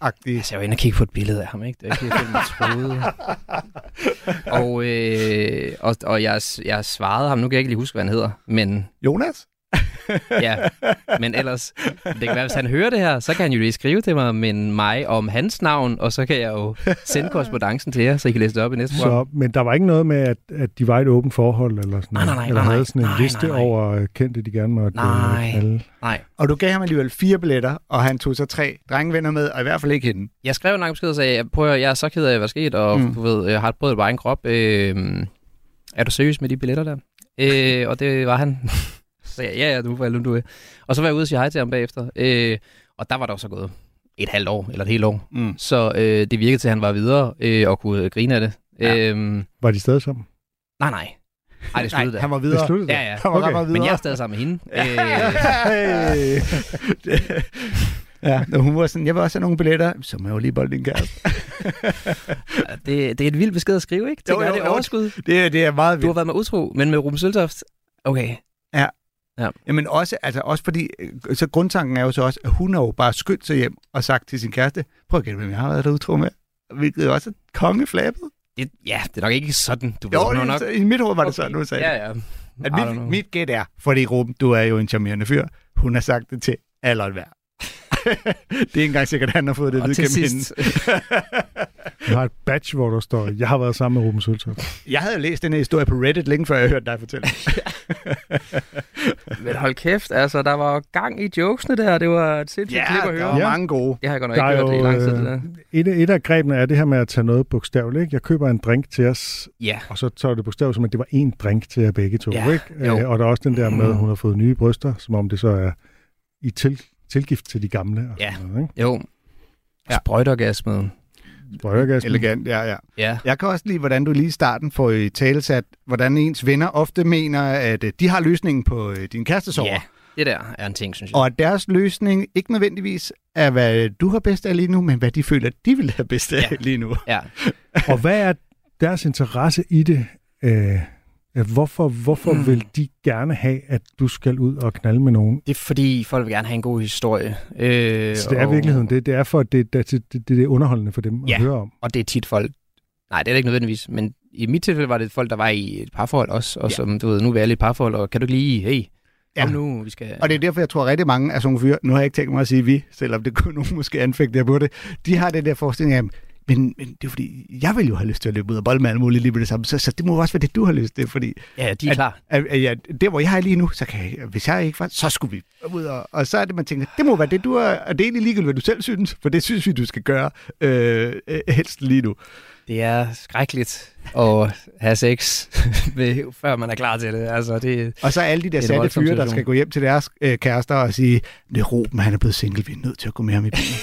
Agtig.
Altså, jeg var inde og kigge på et billede af ham, ikke? Det er ikke mig troede. og, øh, og, og jeg, jeg svarede ham, nu kan jeg ikke lige huske, hvad han hedder, men
Jonas?
Ja, men ellers, det kan være, hvis han hører det her, så kan han jo lige skrive til mig, men mig om hans navn, og så kan jeg jo sende korrespondancen til jer, så I kan læse det op i næste program.
Så, men der var ikke noget med, at, at de var i et åbent forhold, eller sådan
Nej, nej, nej,
eller
nej,
havde sådan en
nej,
liste
nej, nej.
over øh, kendte, de gerne måtte øh,
Nej.
knalde.
Nej,
Og du gav ham alligevel fire billetter, og han tog så tre drengevenner med, og i hvert fald ikke hende.
jeg skrev en lang besked og sagde, prøv at, jeg er så ked af, hvad der skete, og
Mm.
du ved, jeg har prøvet bare en krop. Øh, er du seriøs med de billetter der? Øh, og det var han. så sagde jeg, ja, ja, du får du er. Og så var jeg ude og sige hej til ham bagefter. Øh, og der var der så gået et halvt år, eller et helt år.
Mm.
Så øh, det virkede til, at han var videre øh, og kunne grine af det.
Ja.
Ja. Øhm,
Var de stadig sammen?
nej, nej. Ej, det
Nej,
sluttede
han
der.
var videre.
Det sluttede
Ja, ja.
Han var
Okay.
videre.
Men jeg er stadig sammen med hende. Øh,
ja, når hun var sådan, jeg vil også have nogle billetter, så må jeg jo lige bolde din kæreste.
det, det er et vildt besked at skrive, ikke? Tænker
Jo, jo,
det er
jo.
overskud.
Det, er- det er meget
Du
vildt.
har været med utro, men med Ruben Søltoft. Okay.
Jamen også, altså også fordi, øh, så grundtanken er jo så også, at hun har jo bare skyndt sig hjem og sagt til sin kæreste, prøv at gætte, hvem jeg har været der utro med. Hvilket jo også er kongeflabbet.
Det, ja, det er nok ikke sådan, du
Jo,
ved. er
det, i mit hoved var det sådan, nu sagde
Ja, ja.
At mit, mit gæt er, fordi Ruben, du er jo en charmerende fyr, hun har sagt det til alle og. Det er ikke engang sikkert, at han har fået det at vide gennem
sidst,
Jeg har et badge, hvor der står, jeg har været sammen med Ruben Søltoft.
Jeg havde læst den her historie på Reddit længe før jeg hørte dig fortælle.
men hold kæft, altså, der var gang i jokesene der. Det var et sindssygt
ja,
klip at
der
høre.
var
Ja.
mange gode.
Det har jeg godt nok
Der
ikke hørt i
jo,
lang tid, det der.
øh, et, af- et af grebene er det her med at tage noget bogstaveligt. Ikke? Jeg køber en drink til os,
Ja,
og så tager det bogstaveligt, som at det var én drink til jer begge to.
Ja,
ikke?
jo.
Øh, og der er også den der med, at hun har fået nye bryster, som om det så er i til, tilgift til de gamle. Og
Ja.
noget, ikke?
jo.
Ja.
Ja. Sprøjtorgasmen.
Sprøjtergasmen.
Elegant, ja, ja.
Ja.
Jeg kan også lide, hvordan du lige i starten får i talesat, hvordan ens venner ofte mener, at øh, de har løsningen på øh, din kærestesover.
Ja. Det der er en ting, synes jeg.
Og at deres løsning ikke nødvendigvis er, hvad du har bedst af lige nu, men hvad de føler, de vil have bedst af
Ja.
lige nu.
Ja.
Og hvad er deres interesse i det? Øh, hvorfor hvorfor
Mm.
vil de gerne have, at du skal ud og knalde med nogen?
Det er fordi, folk vil gerne have en god historie. Øh,
Så det er
og-
virkeligheden. Det, det er for, at det, det, det, det, det er underholdende for dem
Ja.
at høre om.
Og det er tit folk... Nej, det er det ikke nødvendigvis, men i mit tilfælde var det folk, der var i et parforhold også, og
Ja.
som, du ved, nu er vi alle i et parforhold, og kan du ikke lige, hey,
Ja.
nu, vi skal...
Og det er derfor, jeg tror at rigtig mange af sådan nogle fyre, nu har jeg ikke tænkt mig at sige vi, selvom det kunne nogen måske anfægte jer på det, de har den der forestilling af, men, men det er fordi, jeg vil jo have lyst til at løbe ud og bolle med alt muligt lige med det samme, så, så det må også være det, du har lyst til, fordi
Ja, de er
at,
klar.
at, at, ja, der, hvor jeg er lige nu, så kan jeg, hvis jeg ikke var, så skulle vi ud og, og så er det, man tænker, det må være det, du er, og det er egentlig ligegyldigt, hvad du selv synes, for det synes vi, du skal gøre øh, øh, helst lige nu.
Det er skrækkeligt at have sex, med, før man er klar til det. Altså, det,
Og så alle de der
er
satte fyre, der skal gå hjem til deres øh, kærester og sige, det er Ruben, han er blevet single, vi er nødt til at gå med ham i bilen.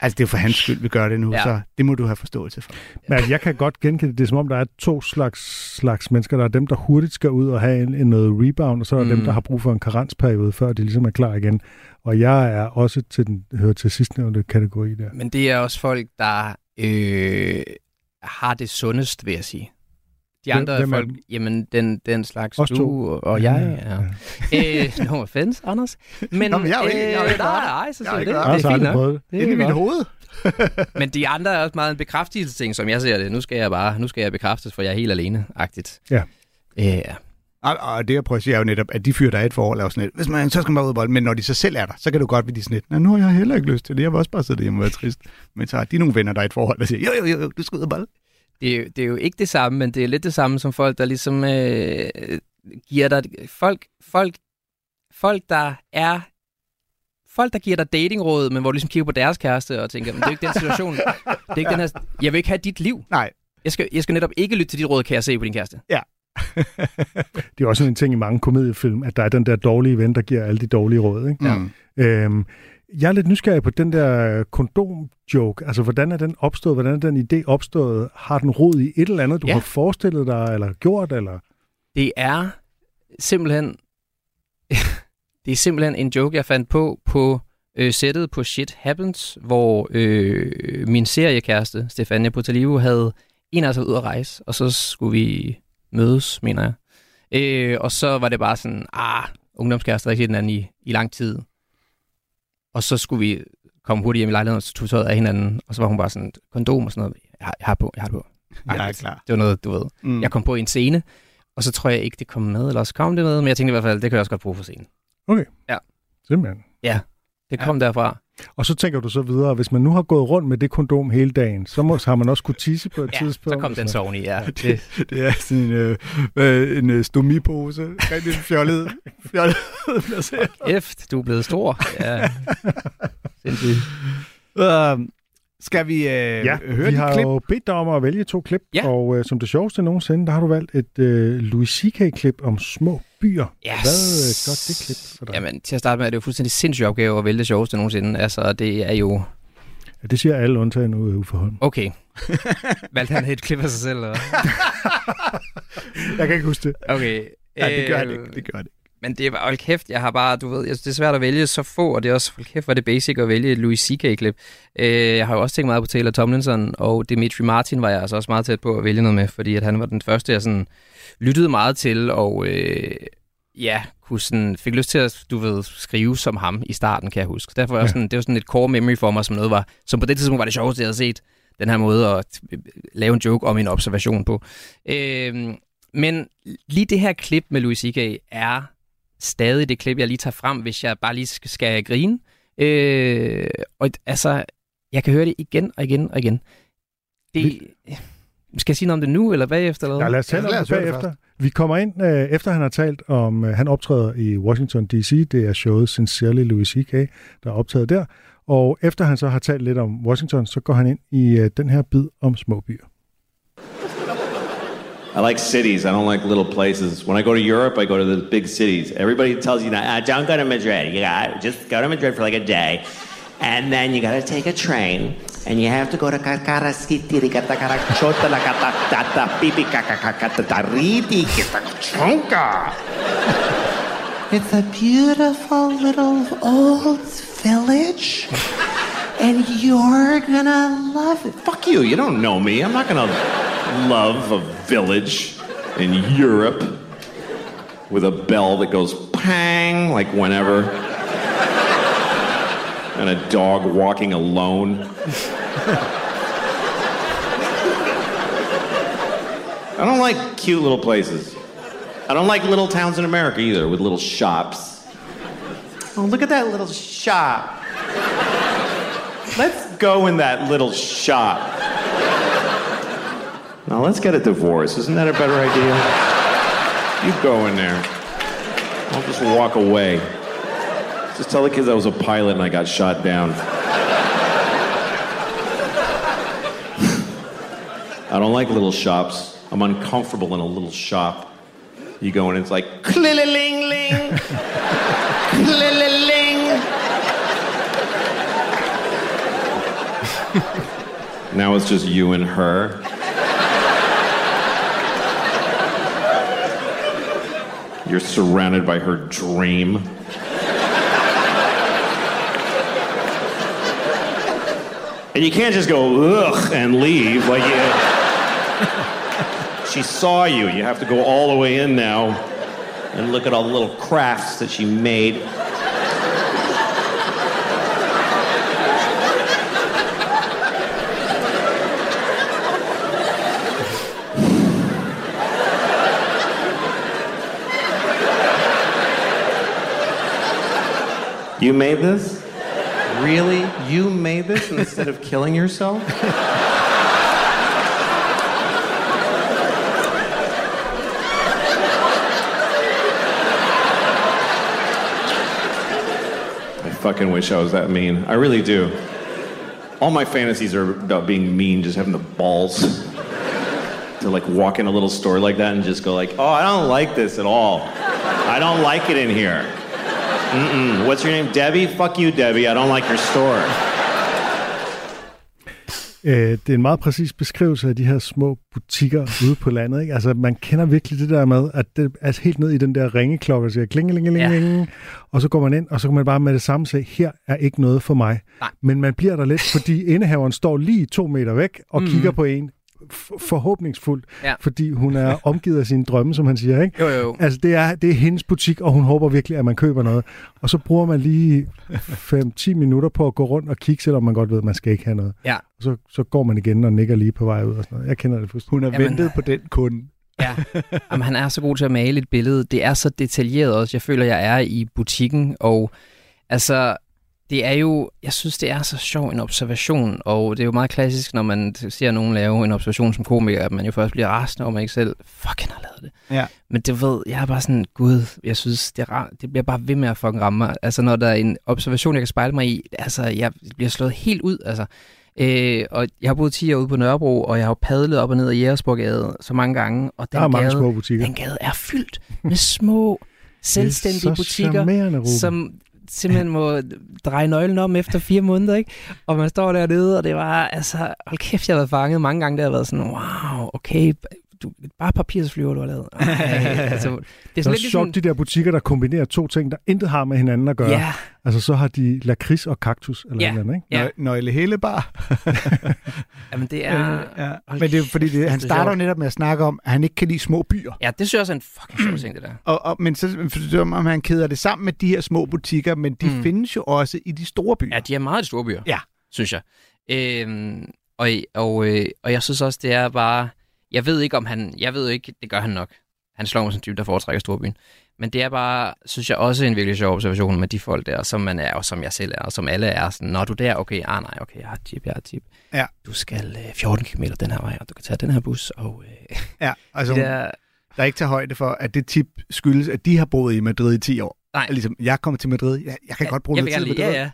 Altså, det er for hans skyld, vi gør det nu,
Ja.
så det må du have forståelse for.
Men jeg kan godt genkende det. Det er som om, der er to slags, slags mennesker. Der er dem, der hurtigt skal ud og have en, en noget rebound, og så er der
mm.
dem, der har brug for en karensperiode, før de ligesom er klar igen. Og jeg er også til den, hører til sidstnævnte kategori der.
men det er også folk, der øh, har det sundest, vil jeg sige. De andre
hvem er
folk, jamen den, den slags
Os
du
to.
og, jeg. Ja. øh, no offense, Anders. Men,
Nå, men jeg er jo ikke- jeg er ikke
nej,
rart.
nej, så
er ikke
det. Det
så
er fint nok.
det.
Inde i
er
mit hoved.
Men de andre er også meget en bekræftelsesting, som jeg ser det. Nu skal jeg bare, nu skal jeg bekræftes, for jeg er helt alene-agtigt.
Ja.
Ja.
Og, og det, jeg prøver at sige, er jo netop, at de fyre, der er et forhold, er jo sådan lidt, hvis man, så skal man bare ud og men når de så selv er der, så kan du godt blive sådan lidt, "Nå, nu har jeg heller ikke lyst til det, jeg vil også bare sidde hjemme og være trist. Men så har de nogle venner, der er i et forhold, der siger, jo, jo, jo, du skal ud og bolle.
Det er, jo, det er jo ikke det samme, men det er lidt det samme som folk, der ligesom øh, giver dig... Folk, folk, folk, der er... Folk, der giver dig datingråd, men hvor du ligesom kigger på deres kæreste og tænker, men det er jo ikke den situation. Det er ikke den her, jeg vil ikke have dit liv.
Nej.
Jeg skal, jeg skal netop ikke lytte til dit råd, kan jeg se på din kæreste.
Det er også en ting i mange komediefilm, at der er den der dårlige ven, der giver alle de dårlige råd. Ikke?
Ja.
Mm.
Øhm, jeg er lidt nysgerrig på den der kondom-joke. Altså, hvordan er den opstået? Hvordan er den idé opstået? Har den rod i et eller andet, du
Ja.
har forestillet dig, eller gjort? Eller?
Det er simpelthen... det er simpelthen en joke, jeg fandt på på øh, sættet på Shit Happens, hvor øh, min seriekæreste, Stefania Potalivo, havde en af os ud at rejse, og så skulle vi mødes, mener jeg. Øh, og så var det bare sådan, ah, ungdomskærester, der ikke set den anden i, i lang tid. Og så skulle vi komme hurtigt hjem i lejligheden, og så tog vi tøjet af hinanden, og så var hun bare sådan, kondom og sådan noget. Jeg har, jeg har på, jeg har det på.
Jeg er klar.
Det var noget, du ved.
Mm.
Jeg kom på i en scene, og så tror jeg ikke, det kom med, eller også kom det med, men jeg tænkte i hvert fald, det kan jeg også godt bruge for scenen.
Simpelthen.
Det kom ja. derfra.
Og så tænker du så videre, hvis man nu har gået rundt med det kondom hele dagen, så må, har man også kunne tisse på et
Ja,
tidspunkt.
så kom den
og
sovn i, ja. Det,
Det, det er sådan en, øh, øh, en øh, stomipose, rigtig fjollet, fjollet.
F, du er blevet stor. Ja. Sindssygt.
Øh, skal vi øh,
Ja,
høre
vi har
klip?
jo bedt dig om at vælge to klip,
Ja.
og øh, som det sjoveste nogensinde, der har du valgt et øh, Louis C.K.-klip om små byer.
Yes.
Hvad øh, gør det klip for dig?
Jamen, til at starte med er det jo fuldstændig sindssyg opgave at vælge det sjoveste nogensinde. Altså, det er jo...
Ja, det siger alle undtagen nu øh, Uffe Holm.
Okay. Valgte han et klip af sig selv, eller?
Jeg kan ikke huske det.
Okay.
Ja, det gør
Øh,
han ikke. Det gør han ikke.
Men det var, hold kæft, jeg har bare, du ved, det er svært at vælge så få, og det er også, hold kæft, var det basic at vælge et Louis C.K.-klip. Øh, jeg har jo også tænkt meget på Taylor Tomlinson, og Dimitri Martin var jeg altså også meget tæt på at vælge noget med, fordi at han var den første, jeg sådan lyttede meget til, og øh, ja, kunne sådan, fik lyst til at, du ved, skrive som ham i starten, kan jeg huske. Derfor var ja.
Ja.
sådan, det var sådan et core memory for mig, som noget var, som på det tidspunkt var det sjoveste, jeg havde set, den her måde at lave en joke om en observation på. Øh, men lige det her klip med Louis C.K. er stadig det klip, jeg lige tager frem, hvis jeg bare lige skal, grine. Øh, og altså, jeg kan høre det igen og igen og igen. Det, skal jeg sige noget om det nu, eller bagefter? Eller?
Ja,
hvad?
lad os tale
Ja,
om
lad os høre det
bagefter. Vi kommer ind, øh, efter han har talt om, øh, han optræder i Washington D.C., det er showet Sincerely Louis C.K., der er optaget der, og efter han så har talt lidt om Washington, så går han ind i øh, den her bid om små byer.
I like cities. I don't like little places. When I go to Europe, I go to the big cities. Everybody tells you, uh, don't go to Madrid. You got just go to Madrid for like a day, and then you got to take a train, and you have to go to.
It's a beautiful little old village. And you're gonna love it.
Fuck you. You don't know me. I'm not gonna love a village in Europe with a bell that goes pang like whenever. And a dog walking alone. I don't like cute little places. I don't like little towns in America either with little shops. Oh, look at that little shop. Let's go in that little shop. Now let's get a divorce. Isn't that a better idea? You go in there. I'll just walk away. Just tell the kids I was a pilot and I got shot down. I don't like little shops. I'm uncomfortable in a little shop. You go in, it's like cliling ling, cliling. Now it's just you and her. You're surrounded by her dream. And you can't just go ugh and leave like you. she saw you. You have to go all the way in now and look at all the little crafts that she made. You made this? Really? You made this instead of killing yourself? I fucking wish I was that mean. I really do. All my fantasies are about being mean, just having the balls to like walk in a little store like that and just go like, "Oh, I don't like this at all. I don't like it in here." Mm-mm. What's your name? Debbie? Fuck you, Debbie. I don't like your store.
Øh, det er en meget præcis beskrivelse af de her små butikker ude på landet. Ikke? Altså, man kender virkelig det der med, at det er helt ned i den der ringeklokke, og siger klingelingelingeling, ja. og så går man ind, og så kan man bare med det samme sige, her er ikke noget for mig.
Nej.
Men man bliver der lidt, fordi indehaveren står lige to meter væk og mm. kigger på en forhåbningsfuldt,
Ja.
fordi hun er omgivet af sine drømme, som han siger. Ikke?
Jo, jo.
Altså, det er, det er hendes butik, og hun håber virkelig, at man køber noget. Og så bruger man lige 5-10 minutter på at gå rundt og kigge, selvom man godt ved, at man skal ikke have noget.
Ja.
Og så, så går man igen og nikker lige på vej ud og sådan noget. Jeg kender det fuldstændig.
Hun har
Jamen,
ventet på den kunde.
Ja, Jamen, han er så god til at male et billede. Det er så detaljeret også. Jeg føler, jeg er i butikken, og altså, det er jo, jeg synes, det er så sjov en observation, og det er jo meget klassisk, når man ser nogen lave en observation som komiker, at man jo først bliver rasende over, at man ikke selv fucking har lavet det.
Ja.
Men det ved, jeg er bare sådan, gud, jeg synes, det, er det bliver bare ved med at fucking ramme mig. Altså, når der er en observation, jeg kan spejle mig i, altså, jeg bliver slået helt ud, altså. Øh, og jeg har boet 10 år ude på Nørrebro, og jeg har padlet op og ned ad Jægersborgade så mange gange, og den
Der er mange
gade,
små butikker.
den gade er fyldt med små, selvstændige butikker, som simpelthen må dreje nøglen om efter fire måneder, ikke? Og man står dernede, og det var, altså, hold kæft, jeg har været fanget mange gange, der har været sådan, wow, okay, du, bare papirsflyver, du har lavet. Ej, altså, det er
Det er
sådan lidt ligesom,
sjovt, de der butikker, der kombinerer to ting, der intet har med hinanden at gøre.
ja,
Altså, så har de lakrids og kaktus, eller
Ja.
andet, ikke?
Ja.
Nøgle hele bar.
jamen det er,
ja. Men det er fordi, det, han
det er
starter jo netop med at snakke om, at han ikke kan lide små byer.
ja, det synes jeg også er en fucking sjov ting, det der.
Og, og, men så som om han keder det sammen med de her små butikker, men de
Mm.
findes jo også i de store byer.
Ja, de er meget i store byer,
Ja.
synes jeg. Øhm, og, og, øh, og jeg synes også, det er bare... Jeg ved ikke, om han... Jeg ved ikke, det gør han nok. Han slår mig som en type, der foretrækker storbyen. Men det er bare, synes jeg, også en virkelig sjov observation med de folk der, som man er, og som jeg selv er, og som alle er. Sådan, Når du er der, okay, ah nej, okay, jeg har et tip, jeg har et tip.
Ja.
Du skal øh, 14 km den her vej, og du kan tage den her bus, og øh,
Ja, altså,
de
der...
der...
er ikke til højde for, at det tip skyldes, at de har boet i Madrid i 10 år.
Nej.
Ligesom, jeg kommer til Madrid, jeg, jeg kan godt bruge
jeg
lidt tid på det.
ja,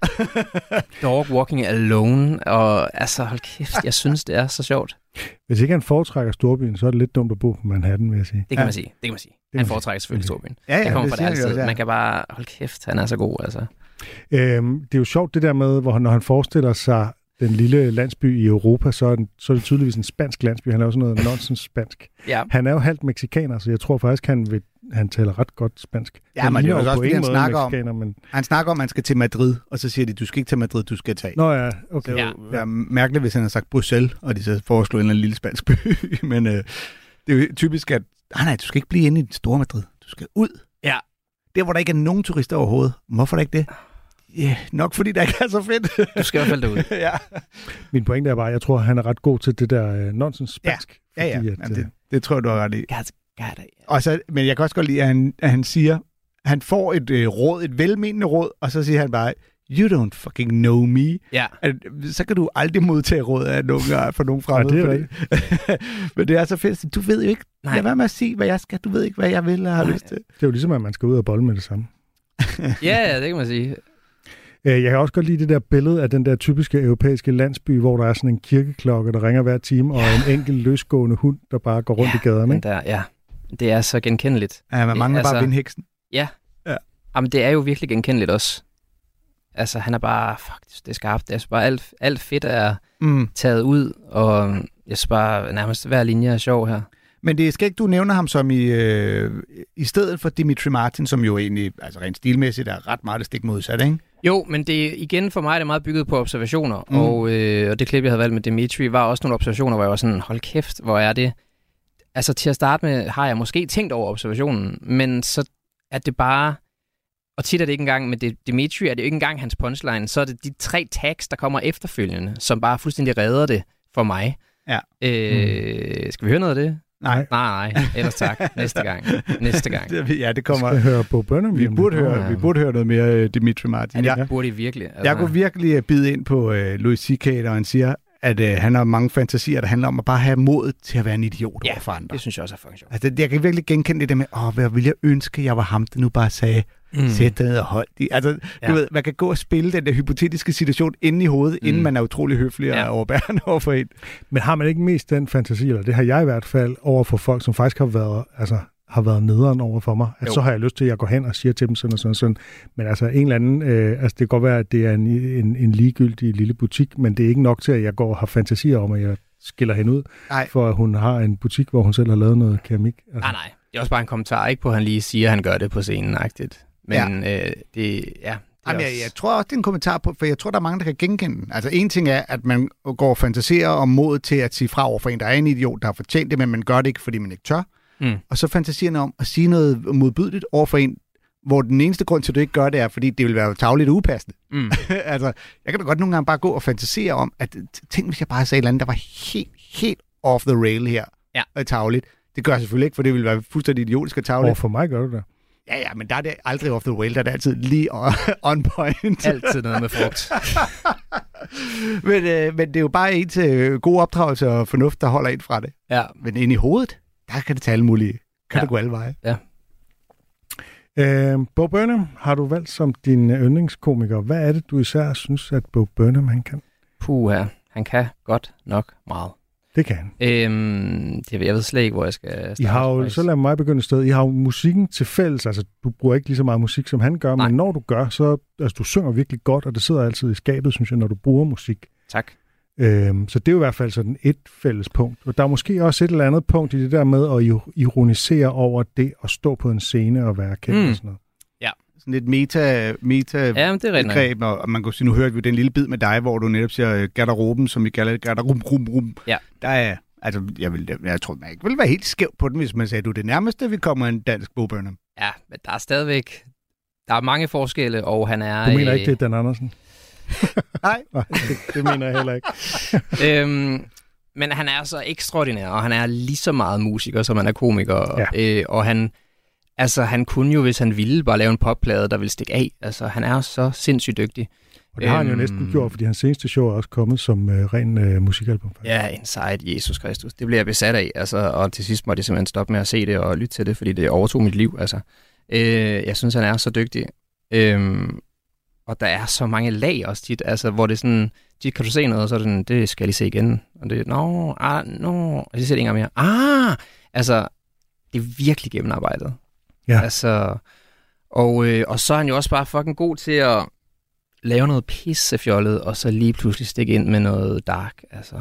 ja. Dog walking alone, og altså, hold kæft, jeg synes, det er så sjovt.
Hvis ikke han foretrækker storbyen, så er det lidt dumt at bo på Manhattan, vil jeg sige.
Det kan
Ja.
man sige. Det kan man sige.
kan
Han foretrækker selvfølgelig storbyen.
Ja, ja,
det kommer
det
fra det altid.
også, ja.
Man kan bare, hold kæft, han er så god, altså.
Øhm, det er jo sjovt det der med, hvor han, når han forestiller sig den lille landsby i Europa, så er, den, så er det tydeligvis en spansk landsby. Han er jo sådan noget nonsens spansk.
Ja.
Han er jo halvt meksikaner, så jeg tror faktisk, han vil han taler ret godt spansk.
Ja,
Han
men det er også, fordi han snakker om-
Men...
Han snakker om, at man skal til Madrid, og så siger de, du skal ikke til Madrid, du skal tage.
Nå ja,
Så
okay.
det ja. er mærkeligt, hvis han har sagt Bruxelles, og de så foreslår en eller anden lille spansk by. Men øh, det er jo typisk, at nej, nej, du skal ikke blive inde i det store Madrid. Du skal ud.
Ja.
Der, hvor der ikke er nogen turister overhovedet. Hvorfor er der ikke det? Ja, nok fordi der ikke er så fedt.
Du skal i hvert fald derud.
ja.
Min pointe er bare, at jeg tror, han er ret god til det der øh, nonsens spansk.
Ja, ja.
fordi At,
Jamen,
øh,
det, det tror jeg, du har ret i.
God, God,
Og så, men jeg kan også godt lide, at han, at han siger, han får et øh, råd, et velmenende råd, og så siger han bare, you don't fucking know me.
Ja.
At, så kan du aldrig modtage råd af nogen, for nogen fremmede.
Ja, det er
fordi- men det er så fedt. Du ved jo ikke,
Nej.
lad være med at sige, hvad jeg skal. Du ved ikke, hvad jeg vil og har
Nej.
lyst til.
det er jo ligesom, at man skal ud og bolle med det samme.
Ja, ja, det kan man sige.
Øh, Jeg kan også godt lide det der billede af den der typiske europæiske landsby, hvor der er sådan en kirkeklokke, der ringer hver time, og en enkelt løsgående hund, der bare går rundt
Ja,
i gaderne.
Den
Ikke?
der, ja. Det er så genkendeligt.
Ja, man mangler
Altså-
bare vindheksen.
Jamen, det er jo virkelig genkendeligt også. Altså, han er bare, fuck, det er skarpt. Det er bare alt, alt fedt er
Mm.
taget ud, og jeg synes bare, nærmest hver linje er sjov her.
Men det skal ikke, du nævner ham som i, øh, i stedet for Dimitri Martin, som jo egentlig, altså rent stilmæssigt, er ret meget det stik modsat, ikke?
Jo, men det igen for mig er det meget bygget på observationer,
mm.
og, øh, og det klip, jeg havde valgt med Dimitri, var også nogle observationer, hvor jeg var sådan, hold kæft, hvor er det... Altså til at starte med har jeg måske tænkt over observationen, men så er det bare... Og tit er det ikke engang med det, Dimitri, er det jo ikke engang hans punchline, så er det de tre tags, der kommer efterfølgende, som bare fuldstændig redder det for mig.
Ja.
Øh, Skal vi høre noget af det?
Nej.
Nej, nej, ellers tak. Næste gang. Næste gang.
Det- Ja, det
Skal
kommer...
jeg høre på Burnham?
Vi burde, høre, vi burde høre noget mere øh, Dimitri Martin.
Ja,
Jeg,
det burde I virkelig. Altså,
jeg kunne virkelig øh, bide ind på øh, Louis C.K., når han siger, at øh, han har mange fantasier, der handler om at bare have mod til at være en idiot
Ja,
over for andre.
det synes jeg også er fucking sjovt.
Altså, det, jeg kan virkelig genkende det der med, åh, hvad ville jeg ønske, jeg var ham, der nu bare sagde, mm. sæt dig ned og hold dig. Altså, ja. Du ved, man kan gå og spille den der hypotetiske situation inde i hovedet, mm. inden man er utrolig høflig og
Ja.
overbærende over for en.
Men har man ikke mest den fantasi, eller det har jeg i hvert fald, over for folk, som faktisk har været, altså, har været nederen over for mig, at
Jo.
så har jeg lyst til, at jeg går hen og siger til dem sådan og sådan og sådan. Men altså en eller anden, øh, altså det kan godt være, at det er en, en, en ligegyldig lille butik, men det er ikke nok til, at jeg går og har fantasier om, at jeg skiller hende ud,
Nej.
for at hun har en butik, hvor hun selv har lavet noget keramik. Altså,
Nej, nej. Det er også bare en kommentar, ikke på, at han lige siger, at han gør det på scenen-agtigt. Men ja. øh, det, ja, det er
Jamen, jeg, jeg tror også, det er en kommentar på, for jeg tror, der er mange, der kan genkende den. Altså, en ting er, at man går og fantaserer om mod til at sige fra over for en, der er en idiot, der har fortjent det, men man gør det ikke, fordi man ikke tør.
Mm.
Og så fantasierne om at sige noget modbydeligt over for en, hvor den eneste grund til, at du ikke gør det, er, fordi det vil være tavligt og upassende.
Mm.
altså, jeg kan da godt nogle gange bare gå og fantasere om, at tænk, hvis jeg bare sagde et eller andet, der var helt, helt off the rail her.
Ja.
Og tavligt. Det gør jeg selvfølgelig ikke, for det vil være fuldstændig idiotisk og tavligt.
Og for mig gør du det.
Ja, ja, men der er det aldrig off the rail, der er det altid lige on, on point.
Altid noget med frugt.
men, øh, men det er jo bare en til øh, god opdragelse og fornuft, der holder ind fra det.
Ja.
Men ind i hovedet, der kan det tage alle mulige. Kan
Ja.
det gå alle veje.
Øh, Bo Burnham har du valgt som din øh, yndlingskomiker. Hvad er det, du især synes, at Bo Burnham han kan?
Puha, han kan godt nok meget.
Det kan han.
Øhm, det, jeg ved slet ikke, hvor jeg skal starte.
I har jo, så lad mig begynde et sted. I har jo musikken til fælles. Altså, du bruger ikke lige så meget musik, som han gør,
Nej.
men når du gør, så altså, du synger virkelig godt, og det sidder altid i skabet, synes jeg, når du bruger musik.
Tak.
Øhm, så det er jo i hvert fald sådan et fælles punkt. Og der er måske også et eller andet punkt i det der med at ir- ironisere over det at stå på en scene og være kendt
Mm.
og sådan noget.
Sådan et meta, meta
Ja, men det er
begreb, og og man kan sige, nu hørte vi den lille bid med dig, hvor du netop siger øh, garderoben, som vi kalder garderum, rum, rum.
Ja.
Der er, altså, jeg, vil, jeg tror, man ikke ville være helt skæv på den, hvis man sagde, du er det nærmeste, vi kommer en dansk Bo Burnham.
Ja, men der er stadigvæk... Der er mange forskelle, og han er...
Du mener
øh,
ikke, det er Dan Andersen?
Nej.
Nej, det, det mener jeg heller ikke.
øhm, men han er så ekstraordinær, og han er lige så meget musiker, som han er komiker.
Ja.
Øh, og han, altså, han kunne jo, hvis han ville, bare lave en popplade, der ville stikke af. Altså, han er så sindssygt dygtig.
Og det har han jo
Øhm.
næsten gjort, fordi hans seneste show er også kommet som øh, ren øh, musikalbum. faktisk.
Ja, Inside Jesus Kristus. Det blev jeg besat af, altså, og til sidst måtte jeg simpelthen stoppe med at se det og lytte til det, fordi det overtog mit liv. Altså. Øh, jeg synes, han er så dygtig. Øhm, og der er så mange lag også tit, altså, hvor det er sådan, tit kan du se noget, og så er det sådan, det skal jeg lige se igen. Og det er, nå, ah, nå, og så ser det ikke mere. Ah, altså, det er virkelig gennemarbejdet.
Ja.
Altså, og, øh, og så er han jo også bare fucking god til at lave noget pissefjollet, og så lige pludselig stikke ind med noget dark. Altså.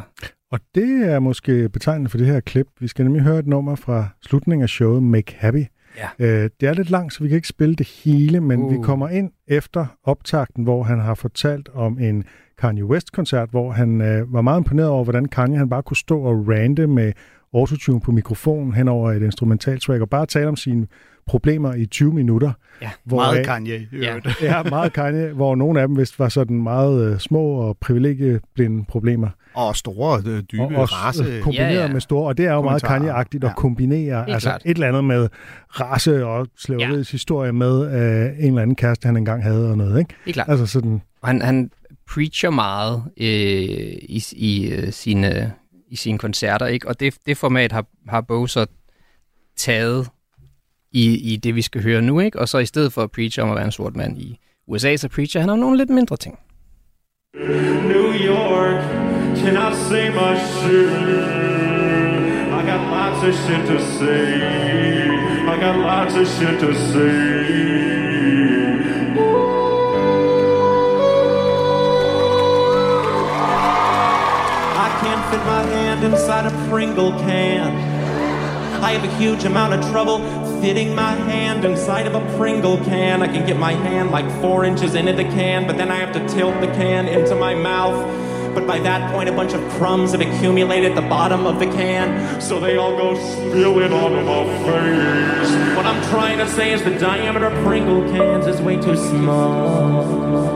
Og det er måske betegnende for det her klip. Vi skal nemlig høre et nummer fra slutningen af showet Make Happy,
Ja.
Øh, det er lidt langt, så vi kan ikke spille det hele, men uh. vi kommer ind efter optakten, hvor han har fortalt om en Kanye West-koncert, hvor han øh, var meget imponeret over, hvordan Kanye han bare kunne stå og rante med autotune på mikrofonen hen over et instrumentaltrack, og bare tale om sine problemer i 20 minutter.
Ja,
hvor,
Meget Kanye.
Ja.
Ja, meget Kanye, hvor nogle af dem vist var sådan meget øh, små og privilegieblinde problemer.
Og store, øh, dybe,
og også
race.
øh, kombineret
Ja, ja.
med store, og det er jo meget. Kanye-agtigt
Ja.
at kombinere altså
klart.
et eller andet med race og slaveriets ja. historie med øh, en eller anden kæreste, han engang havde og noget, ikke?
Det er klart.
Altså sådan,
Han, han preacher meget øh, i, i, øh, sine, i sine koncerter, ikke? og det, det format har, har Bo så taget i, i det, vi skal høre nu, ikke? og så i stedet for at preache om at være en sort mand i USA, så preacher han om nogle lidt mindre ting.
New York, can I say my shit? I got lots of shit to say. I got lots of shit to say. I can't fit my hand inside a Pringle can. I have a huge amount of trouble fitting my hand inside of a Pringle can. I can get my hand like four inches into the can, but then I have to tilt the can into my mouth. But by that point, a bunch of crumbs have accumulated at the bottom of the can, so they all go spilling onto my face. What I'm trying to say is the diameter of Pringle cans is way too small.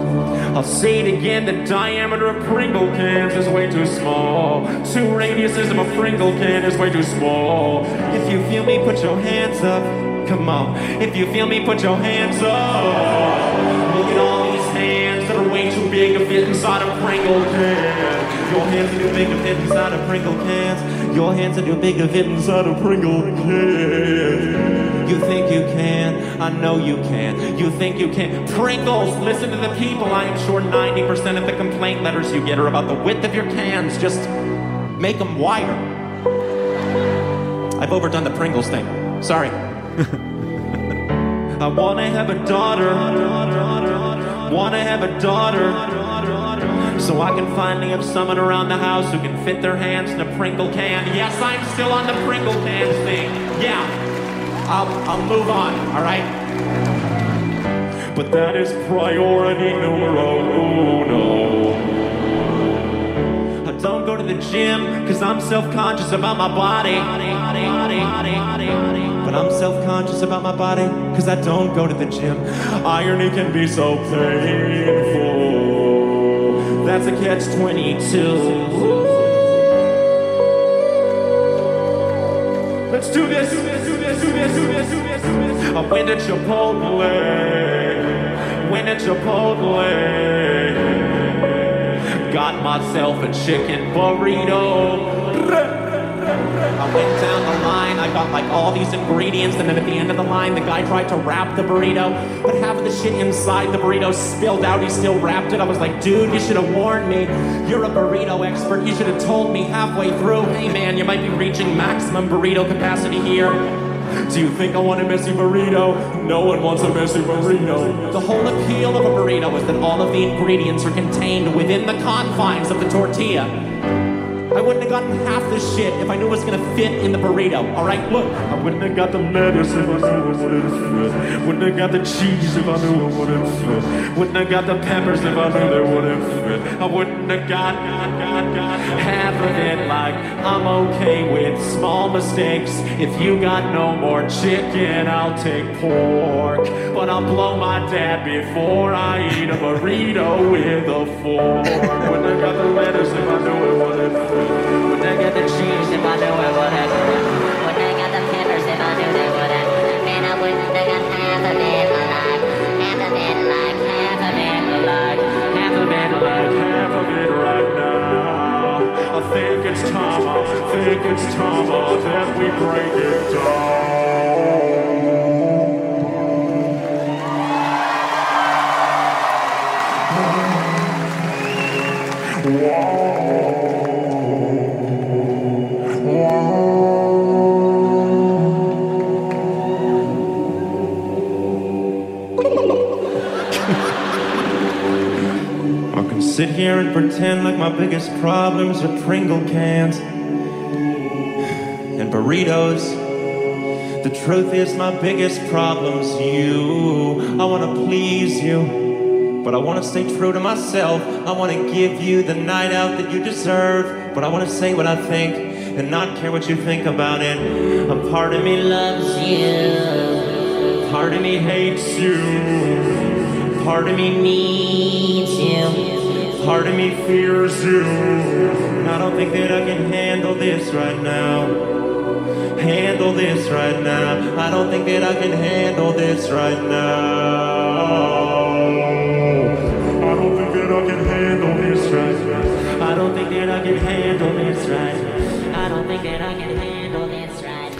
I'll say it again, the diameter of Pringle cans is way too small. Two radiuses of a Pringle can is way too small. If you feel me, put your hands up. Come on. If you feel me, put your hands up. Look at all these hands that are way too big to fit inside a Pringle can. Your hands are too big to fit inside a Pringle cans. Your hands are too big to fit inside a Pringle can. You think you can? I know you can. You think you can? Pringles, listen to the people. I am sure 90% of the complaint letters you get are about the width of your cans. Just make them wider. I've overdone the Pringles thing. Sorry. I wanna have a daughter. Wanna have a daughter. So I can finally have someone around the house who can fit their hands in a Pringle can. Yes, I'm still on the Pringle can thing. Yeah. I'll, I'll move on, alright? But that is priority numero uno. I don't go to the gym because I'm self-conscious about my body. But I'm self-conscious about my body because I don't go to the gym. Irony can be so painful. That's a catch-22. Let's do this. Do this. I went to Chipotle. Went to Chipotle. Got myself a chicken burrito. I went down the line, I got like all these ingredients, and then at the end of the line, the guy tried to wrap the burrito, but half of the shit inside the burrito spilled out. He still wrapped it. I was like, dude, you should have warned me. You're a burrito expert. You should have told me halfway through, hey man, you might be reaching maximum burrito capacity here. Do you think I want a messy burrito? No one wants a messy burrito. The whole appeal of a burrito is that all of the ingredients are contained within the confines of the tortilla. I wouldn't have gotten half this shit if I knew it was gonna fit in the burrito. All right, look. I wouldn't have got the lettuce if I knew it wouldn't fit. Wouldn't have got the cheese if I knew it wouldn't fit. Wouldn't have got the peppers if I knew they wouldn't fit. I wouldn't have got, got, got, got half of it. Like I'm okay with small mistakes. If you got no more chicken, I'll take pork. But I'll blow my dad before I eat a burrito with a fork. Wouldn't have got the lettuce if I knew it wouldn't fit. Wouldn't have got the cheese if I knew it wouldn't fit.
Wouldn't got the peppers if I knew they wouldn't. Man, I wouldn't have got half of it alive. Half of it like half of it
like I think it's time, I think it's time that we break it down. Here and pretend like my biggest problems are Pringle cans and burritos. The truth is, my biggest problem's you. I wanna please you, but I wanna stay true to myself. I wanna give you the night out that you deserve, but I wanna say what I think and not care what you think about it. A part of me loves you, part of me hates you, part of me needs you, part of me fears you. I don't think that I can handle this right now handle this right now. I don't think that I can handle this right now. I don't think that I can handle this right. I don't think that I can handle this right.
I don't think that I can handle this right.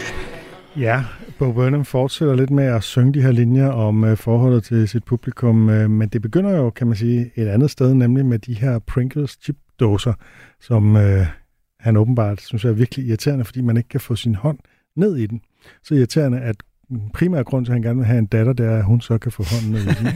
Ja, Bo Burnham fortsætter lidt med at synge de her linjer om øh, forholdet til sit publikum, øh, men det begynder jo, kan man sige, et andet sted, nemlig med de her Pringles chipdåser, som øh, han åbenbart synes er virkelig irriterende, fordi man ikke kan få sin hånd ned i den. Så irriterende, at primære grund til, at han gerne vil have en datter, det er, at hun så kan få hånden ned i den.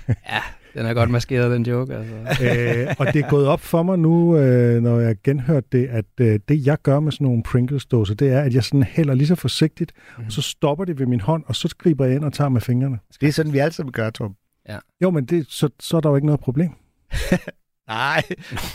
Ja, den er godt maskeret, den joke. Altså.
øh, og det er gået op for mig nu, øh, når jeg genhørte det, at øh, det jeg gør med sådan nogle Pringles-dåser, det er, at jeg sådan hælder lige så forsigtigt, mm. og så stopper det ved min hånd, og så griber jeg ind og tager med fingrene.
Det er sådan, vi sammen gør, Torben.
Jo, men det, så, så er der jo ikke noget problem.
Nej,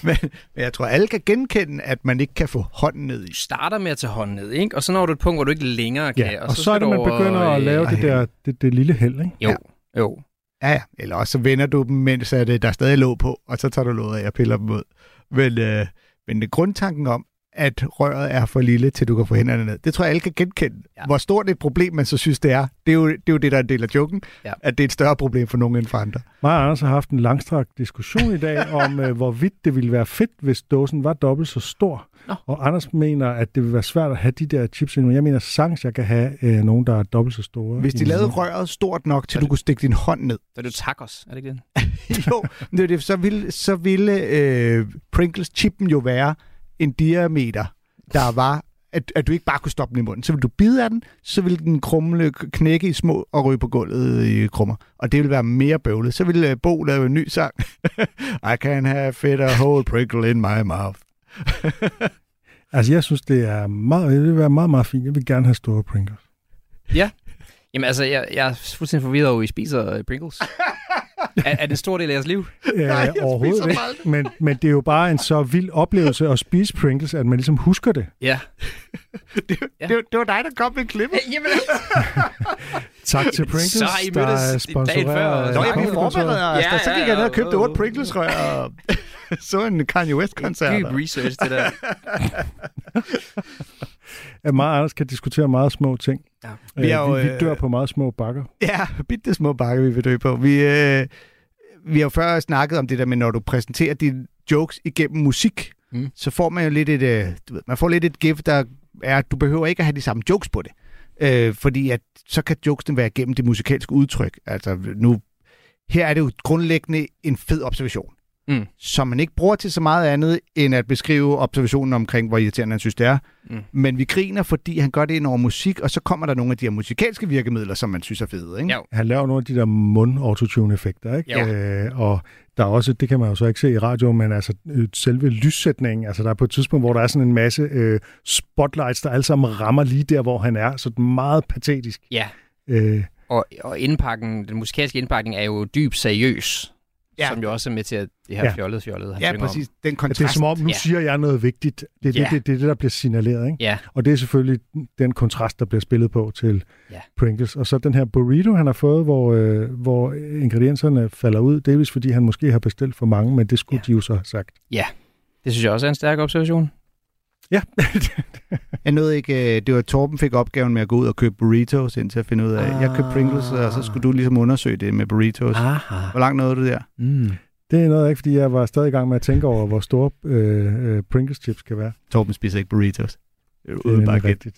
men, men jeg tror, alle kan genkende, at man ikke kan få hånden ned i.
Du starter med at tage hånden ned, ikke? og så når du et punkt, hvor du ikke længere kan.
Ja, og, og så, så er det, man
over,
begynder at
øh,
lave det der det, det lille held, ikke?
Jo,
Ja.
jo.
Ja, ja. Eller også så vender du dem, mens at, øh, der er stadig låg på, og så tager du låget af og piller dem ud. Men, øh, men det grundtanken om, at røret er for lille, til du kan få hænderne ned, det tror jeg, alle kan genkende. Ja. Hvor stort et problem man så synes, det er, det er jo det, er jo det der er en del af joken,
Ja.
at det er et større problem for nogen end for andre.
Mig og Anders har haft en langstrakt diskussion i dag om, øh, hvorvidt det ville være fedt, hvis dåsen var dobbelt så stor.
Nå.
Og Anders mener, at det vil være svært at have de der chips endnu. Jeg mener sagtens, jeg kan have øh, nogen, der er dobbelt så store.
Hvis de lavede røret stort nok, til du
det-
kunne stikke din hånd ned,
Så er det jo tacos, er det ikke det?
jo, er det, så ville, så ville øh, Pringles-chippen jo være en diameter, der var, at, at du ikke bare kunne stoppe den i munden. Så vil du bide af den, så vil den krumle, knække i små og ryge på gulvet i krummer. Og det vil være mere bøvlet. Så vil øh, Bo lave en ny sang. I can have fit a whole Pringle in my mouth.
Altså, jeg synes, det er meget, det vil være meget, meget fint. Jeg vil gerne have store Pringles.
Jamen altså, jeg, jeg er fuldstændig forvirret over, at I spiser øh, Pringles. er, er det en stor del af jeres liv?
Øh,
jeg
overhovedet ikke. Men, men det er jo bare en så vild oplevelse at spise Pringles, at man ligesom husker det.
Ja.
Det,
Ja.
det, det var dig, der kom med klippet.
Jamen,
Tak til Pringles,
Så I
der er
dagen
sponsoreret.
før.
af
Nå,
Ja,
jeg forbereder os.
Ja,
Ja, så gik
ja,
jeg ned og købte
ja.
otte Pringles-rør så en Kanye West-koncert.
dyb research, det der.
At mig og Anders kan diskutere meget små ting.
Ja.
Øh,
Vi er jo,
vi, vi
øh,
dør på meget små bakker.
Ja, bitte små bakker, vi vil dø på. Vi, øh, vi har jo før snakket om det der med, når du præsenterer dine jokes igennem musik,
Mm.
så får man jo lidt et, øh, du ved, man får lidt et gift, der er, at du behøver ikke at have de samme jokes på det. Øh, fordi at, så kan jokesene være igennem det musikalske udtryk. Altså nu, her er det jo grundlæggende en fed observation.
Mm.
Som man ikke bruger til så meget andet, end at beskrive observationen omkring, hvor irriterende han synes, det er.
Mm.
Men vi griner, fordi han gør det ind over musik, og så kommer der nogle af de her musikalske virkemidler, som man synes er fede. Ikke?
Han laver nogle af de der mund-autotune-effekter, ikke?
Jo.
Øh, og der er også, det kan man jo så ikke se i radio, men altså øh, selve lyssætningen, altså der er på et tidspunkt, hvor der er sådan en masse øh, spotlights, der alle sammen rammer lige der, hvor han er, så det er meget patetisk.
Ja,
Øh,
og, og indpakken, den musikalske indpakning er jo dybt seriøs. Ja.
Ja.
Som jo også er med til at det her
Ja.
ja. fjollede fjollede, han
Ja, præcis.
om.
Den
det
kontrast.
er som om, nu
Ja.
siger jeg noget vigtigt. Det er det,
Ja.
det, det, det, der bliver signaleret, ikke?
Ja,
Og det er selvfølgelig den kontrast, der bliver spillet på til
Ja.
Pringles. Og så den her burrito, han har fået, hvor, øh, hvor ingredienserne falder ud, delvis fordi han måske har bestilt for mange, men det skulle
Ja.
de jo så have sagt.
det synes jeg også er en stærk observation.
Ja,
Jeg nåede ikke, øh, det var Torben fik opgaven med at gå ud og købe burritos, indtil at finde ud af, jeg købte Pringles, og så skulle du ligesom undersøge det med burritos.
Aha.
Hvor langt nåede du der?
Mm.
det er noget ikke, fordi jeg var stadig i gang med at tænke over, hvor store øh, øh, Pringles chips kan være.
Torben spiser ikke burritos. Det er
Det er
bare
rigtigt.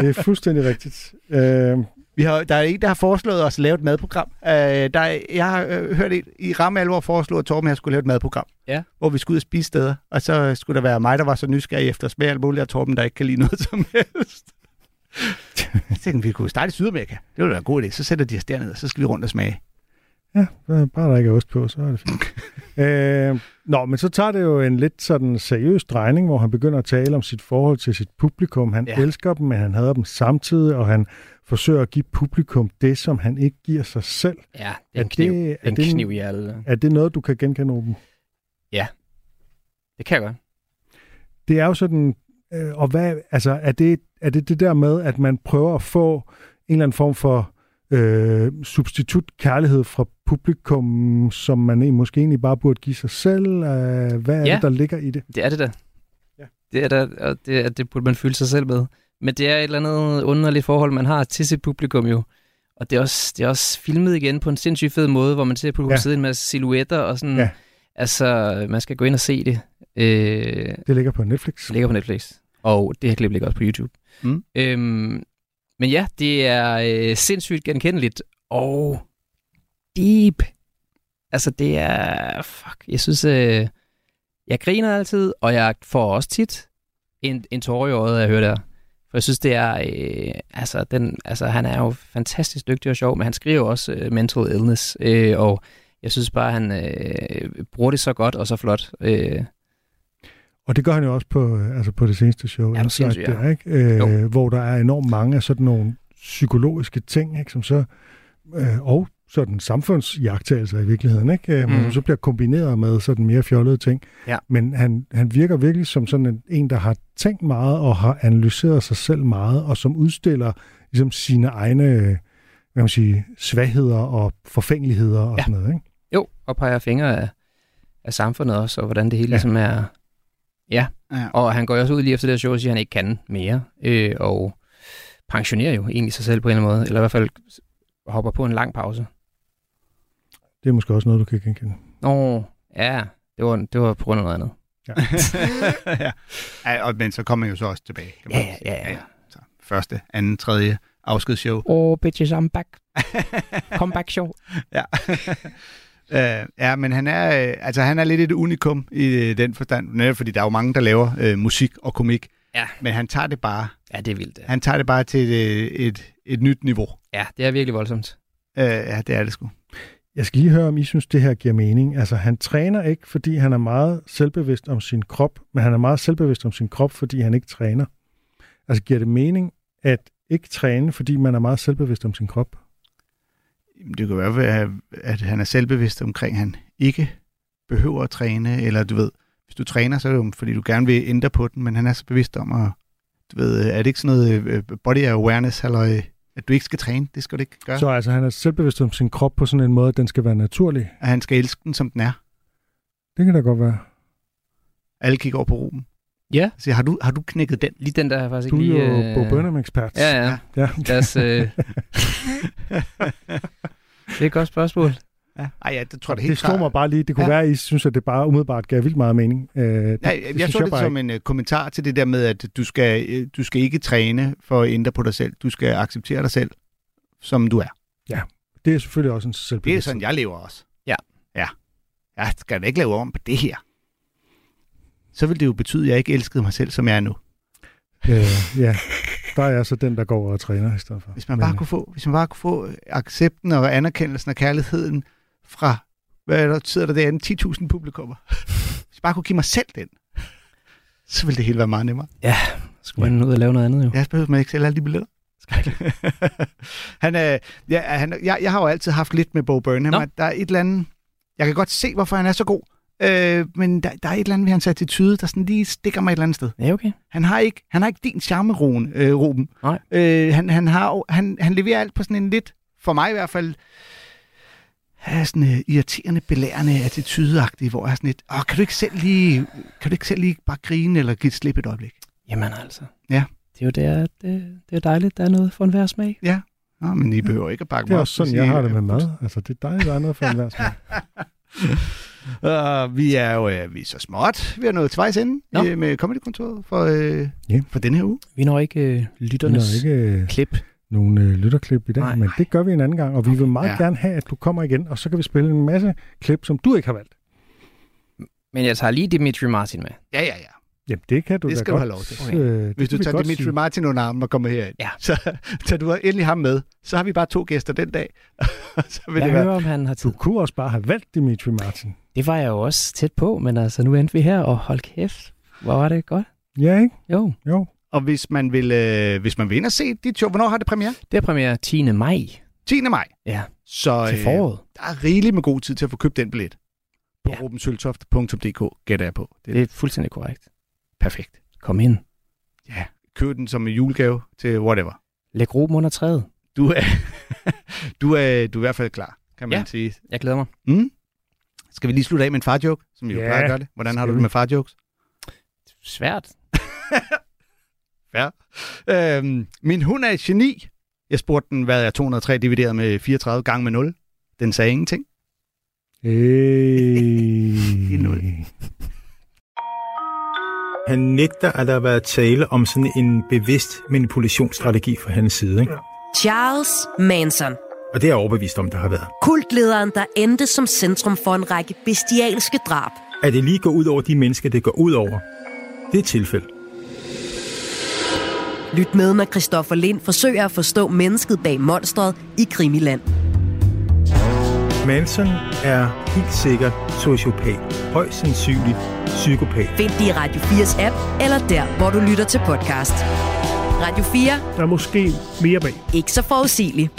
det er fuldstændig rigtigt. Øh,
Vi har, der er en, der har foreslået os at lave et madprogram. Uh, der er, jeg har øh, hørt et, i ramme alvor foreslå, at Torben jeg skulle lave et madprogram.
Ja.
Hvor vi skulle ud og spise steder. Og så skulle der være mig, der var så nysgerrig efter smag alt muligt, og Torben, der ikke kan lide noget som helst. jeg tænkte, vi kunne starte i Sydamerika. Det ville være en god idé. Så sætter de os derned, og så skal vi rundt og smage.
ja, bare der ikke er ost på, så er det fint. Øh, nå, men så tager det jo en lidt sådan seriøs drejning, hvor han begynder at tale om sit forhold til sit publikum. Han
ja.
elsker dem, men han hader dem samtidig, og han forsøger at give publikum det, som han ikke giver sig selv.
Ja, det er en kniv,
det- er
en
det
kniv i alle.
Er det noget, du kan genkende, Ruben?
Det kan jeg godt.
Det er jo sådan, øh, og hvad, altså, er det, er det det der med, at man prøver at få en eller anden form for øh, substitut kærlighed fra publikum, som man måske egentlig bare burde give sig selv? Øh, hvad er
Ja.
det, der ligger i det?
Det er det da.
Ja.
Det er der, og det, det burde man føle sig selv med. Men det er et eller andet underligt forhold, man har til sit publikum jo. Og det er også, det er også filmet igen på en sindssygt fed måde, hvor man ser publikum
Ja.
sidde en masse silhuetter, og sådan,
Ja.
altså, man skal gå ind og se det. Øh,
Det ligger på Netflix.
det ligger på Netflix. Og det her klip ligger også på YouTube.
Mm.
Øhm, men ja, det er øh, sindssygt genkendeligt. Og deep. Altså, det er... Fuck, jeg synes... Øh, jeg griner altid, og jeg får også tit en, en tårer i øjet, at jeg hører der. For jeg synes, det er... Øh, altså, den, altså, han er jo fantastisk dygtig og sjov, men han skriver også øh, mental illness. Øh, og jeg synes bare, han øh, bruger det så godt og så flot. Øh,
Og det gør han jo også på, øh, altså på det seneste show,
Ja, sindssygt, ja.
der, ikke? Øh,
Jo.
hvor der er enormt mange af sådan nogle psykologiske ting, ikke? som så, øh, og sådan samfundsjagtagelser i virkeligheden, ikke? Øh, men
Mm.
så bliver kombineret med sådan mere fjollede ting.
Ja.
Men han, han virker virkelig som sådan en, en, der har tænkt meget og har analyseret sig selv meget, og som udstiller ligesom sine egne øh, hvad man sige, svagheder og forfængeligheder og
Ja.
sådan noget. Ikke?
Jo, og peger fingre af, af samfundet også, og hvordan det hele
Ja.
ja. ligesom er... Ja,
Ja.
og han går jo også ud lige efter det her show og siger, at han ikke kan mere, øh, og pensionerer jo egentlig sig selv på en eller anden måde, eller i hvert fald hopper på en lang pause.
Det er måske også noget, du kan genkende.
Nå, ja, det var, det var på grund af noget andet.
ja. ja. og, men så kommer man jo så også tilbage. Kan man
Ja,
sige.
ja, ja.
Så første, anden, tredje afskedsshow.
Oh, bitches, I'm back. Comeback show.
Ja. Uh, ja, men han er, øh, altså, han er lidt et unikum i øh, den forstand, netop fordi der er jo mange, der laver øh, musik og komik,
Ja.
men han tager det bare,
Ja, det er vildt. det.
han tager det bare til et, øh, et, et nyt niveau.
Ja, det er virkelig voldsomt.
Uh, ja, det er det sgu.
Jeg skal lige høre, om I synes, det her giver mening. Altså, han træner ikke, fordi han er meget selvbevidst om sin krop, men han er meget selvbevidst om sin krop, fordi han ikke træner. Altså, giver det mening at ikke træne, fordi man er meget selvbevidst om sin krop?
Det kan være, at- at han er selvbevidst omkring, at han ikke behøver at træne, eller du ved, hvis du træner, så er det jo, fordi du gerne vil ændre på den, men han er så bevidst om at, du ved, er det ikke sådan noget øh, body awareness, eller at du ikke skal træne, det skal du ikke gøre.
Så altså, han er selvbevidst om sin krop på sådan en måde, at den skal være naturlig.
At han skal elske den, som den er.
Det kan da godt være.
Alle kigger over på Ruben.
Ja.
Så har du, har du knækket den?
Lige den der er faktisk
Du
ikke
er
lige...
jo Bo Burnham-ekspert.
Ja, ja.
ja.
Lad os, øh... det er et godt spørgsmål.
Ja. Ej, ja, det tror jeg det
Det
helt
slog mig bare lige. Det kunne
Ja.
ja. være, at I synes, at det bare umiddelbart gav vildt meget mening. Øh, det,
Ja, jeg, jeg
synes
så det
bare
som en uh, kommentar til det der med, at du skal, øh, du skal ikke træne for at ændre på dig selv. Du skal acceptere dig selv, som du er.
Det er selvfølgelig også en
Det er
selvbevidsthed.
sådan, jeg lever også.
Ja.
Ja. Jeg skal da ikke lave om på det her. Så vil det jo betyde, at jeg ikke elskede mig selv, som jeg er nu.
Øh, ja, der er jeg så den, der går over og træner i stedet for.
Hvis man, bare
Men, øh,
kunne få, hvis man bare kunne få accepten og anerkendelsen og kærligheden fra, hvad er der, sidder der derinde, 10.000 publikummer. Hvis jeg bare kunne give mig selv den, så ville det hele være meget nemmere.
Skulle man ud og lave noget andet jo.
Jeg behøver man ikke sælge alle de billetter. han, øh, ja, han, jeg, jeg har jo altid haft lidt med Bo Burnham. At Der er et eller andet... Jeg kan godt se, hvorfor han er så god. Øh, men der, der er et eller andet ved hans attitude, der sådan lige stikker mig et eller andet sted.
Ja, okay.
Han har ikke, han har ikke din charme, Ruben. Øh, Ruben.
Nej.
Øh, han, han, har, han, han leverer alt på sådan en lidt, for mig i hvert fald, øh, sådan uh, irriterende, belærende, attitudeagtig, hvor jeg er sådan lidt, Åh, kan du ikke selv lige, kan du ikke selv lige bare grine eller give et slip et øjeblik?
Jamen altså.
Ja.
Det er jo der, det, det er dejligt, der er noget for en hver smag.
Nå, men I behøver ikke at bakke
Det er
mig op
også sådan, jeg har det med
øh,
mad. Altså, det er dejligt, der er noget for enhver smag.
Uh, vi er jo uh, vi er så småt. Vi er nået til vejs ende
Nå.
uh, med Comedykontoret for, uh,
Ja.
for denne her uge.
Vi når ikke øh,
Vi
lytternes
har ikke øh,
klip.
Nogen øh, lytterklip i dag,
Nej.
men det gør vi en anden gang, og vi vil meget
Ja.
gerne have, at du kommer igen, og så kan vi spille en masse klip, som du ikke har valgt.
Men jeg tager lige Dimitri Martin med.
Ja, ja, ja.
Jamen, det kan du
Det
da
skal du
godt.
have lov til.
Okay.
Øh, det
Hvis du tager Dimitri
sige.
Martin under armen og kommer herind,
Ja.
så tager du endelig ham med. Så har vi bare to gæster den dag. så vil
Jeg
det være...
hører, om han har tid.
Du kunne også bare have valgt Dimitri Martin.
Det var jeg jo også tæt på, men altså, nu endte vi her, og hold kæft, hvor var det godt.
Ja, ikke?
Jo.
Jo.
Og hvis man vil, øh, hvis man vil ind og se dit show, hvornår har det premiere?
Det er premiere 10. maj.
10. maj.
Ja,
Så
til foråret.
der er rigeligt med god tid til at få købt den billet. På
Ja.
ja. robensøltoft.dk gætter jeg på. Det er
Det er fuldstændig korrekt.
perfekt.
Kom ind.
Ja, køb den som en julegave til whatever.
Læg Ruben under træet.
Du er, du er, du er i hvert fald klar, kan man
Ja.
sige.
Jeg glæder mig.
Mm? Skal vi lige slutte af med en farjoke, som vi jo
Ja,
plejer at gøre det? Hvordan har
skal
du det
vi.
med farjokes?
Svært.
Ja. Øhm, min hund er et geni. Jeg spurgte den, hvad er 203 divideret med 34 gange med 0? Den sagde ingenting.
Hey.
nul.
Han nægter, at der har været tale om sådan en bevidst manipulationsstrategi fra hans side. Ikke?
Charles Manson.
Og det er jeg overbevist om, der har været.
Kultlederen, der endte som centrum for en række bestialske drab.
At det lige går ud over de mennesker, det går ud over, det er et tilfælde.
Lyt med, når Christoffer Lind forsøger at forstå mennesket bag monstret i Krimiland.
Manson er helt sikkert sociopat. Højst sandsynligt psykopat.
Find det i Radio 4's app, eller der, hvor du lytter til podcast. Radio 4.
Der er måske mere bag.
Ikke så forudsigeligt.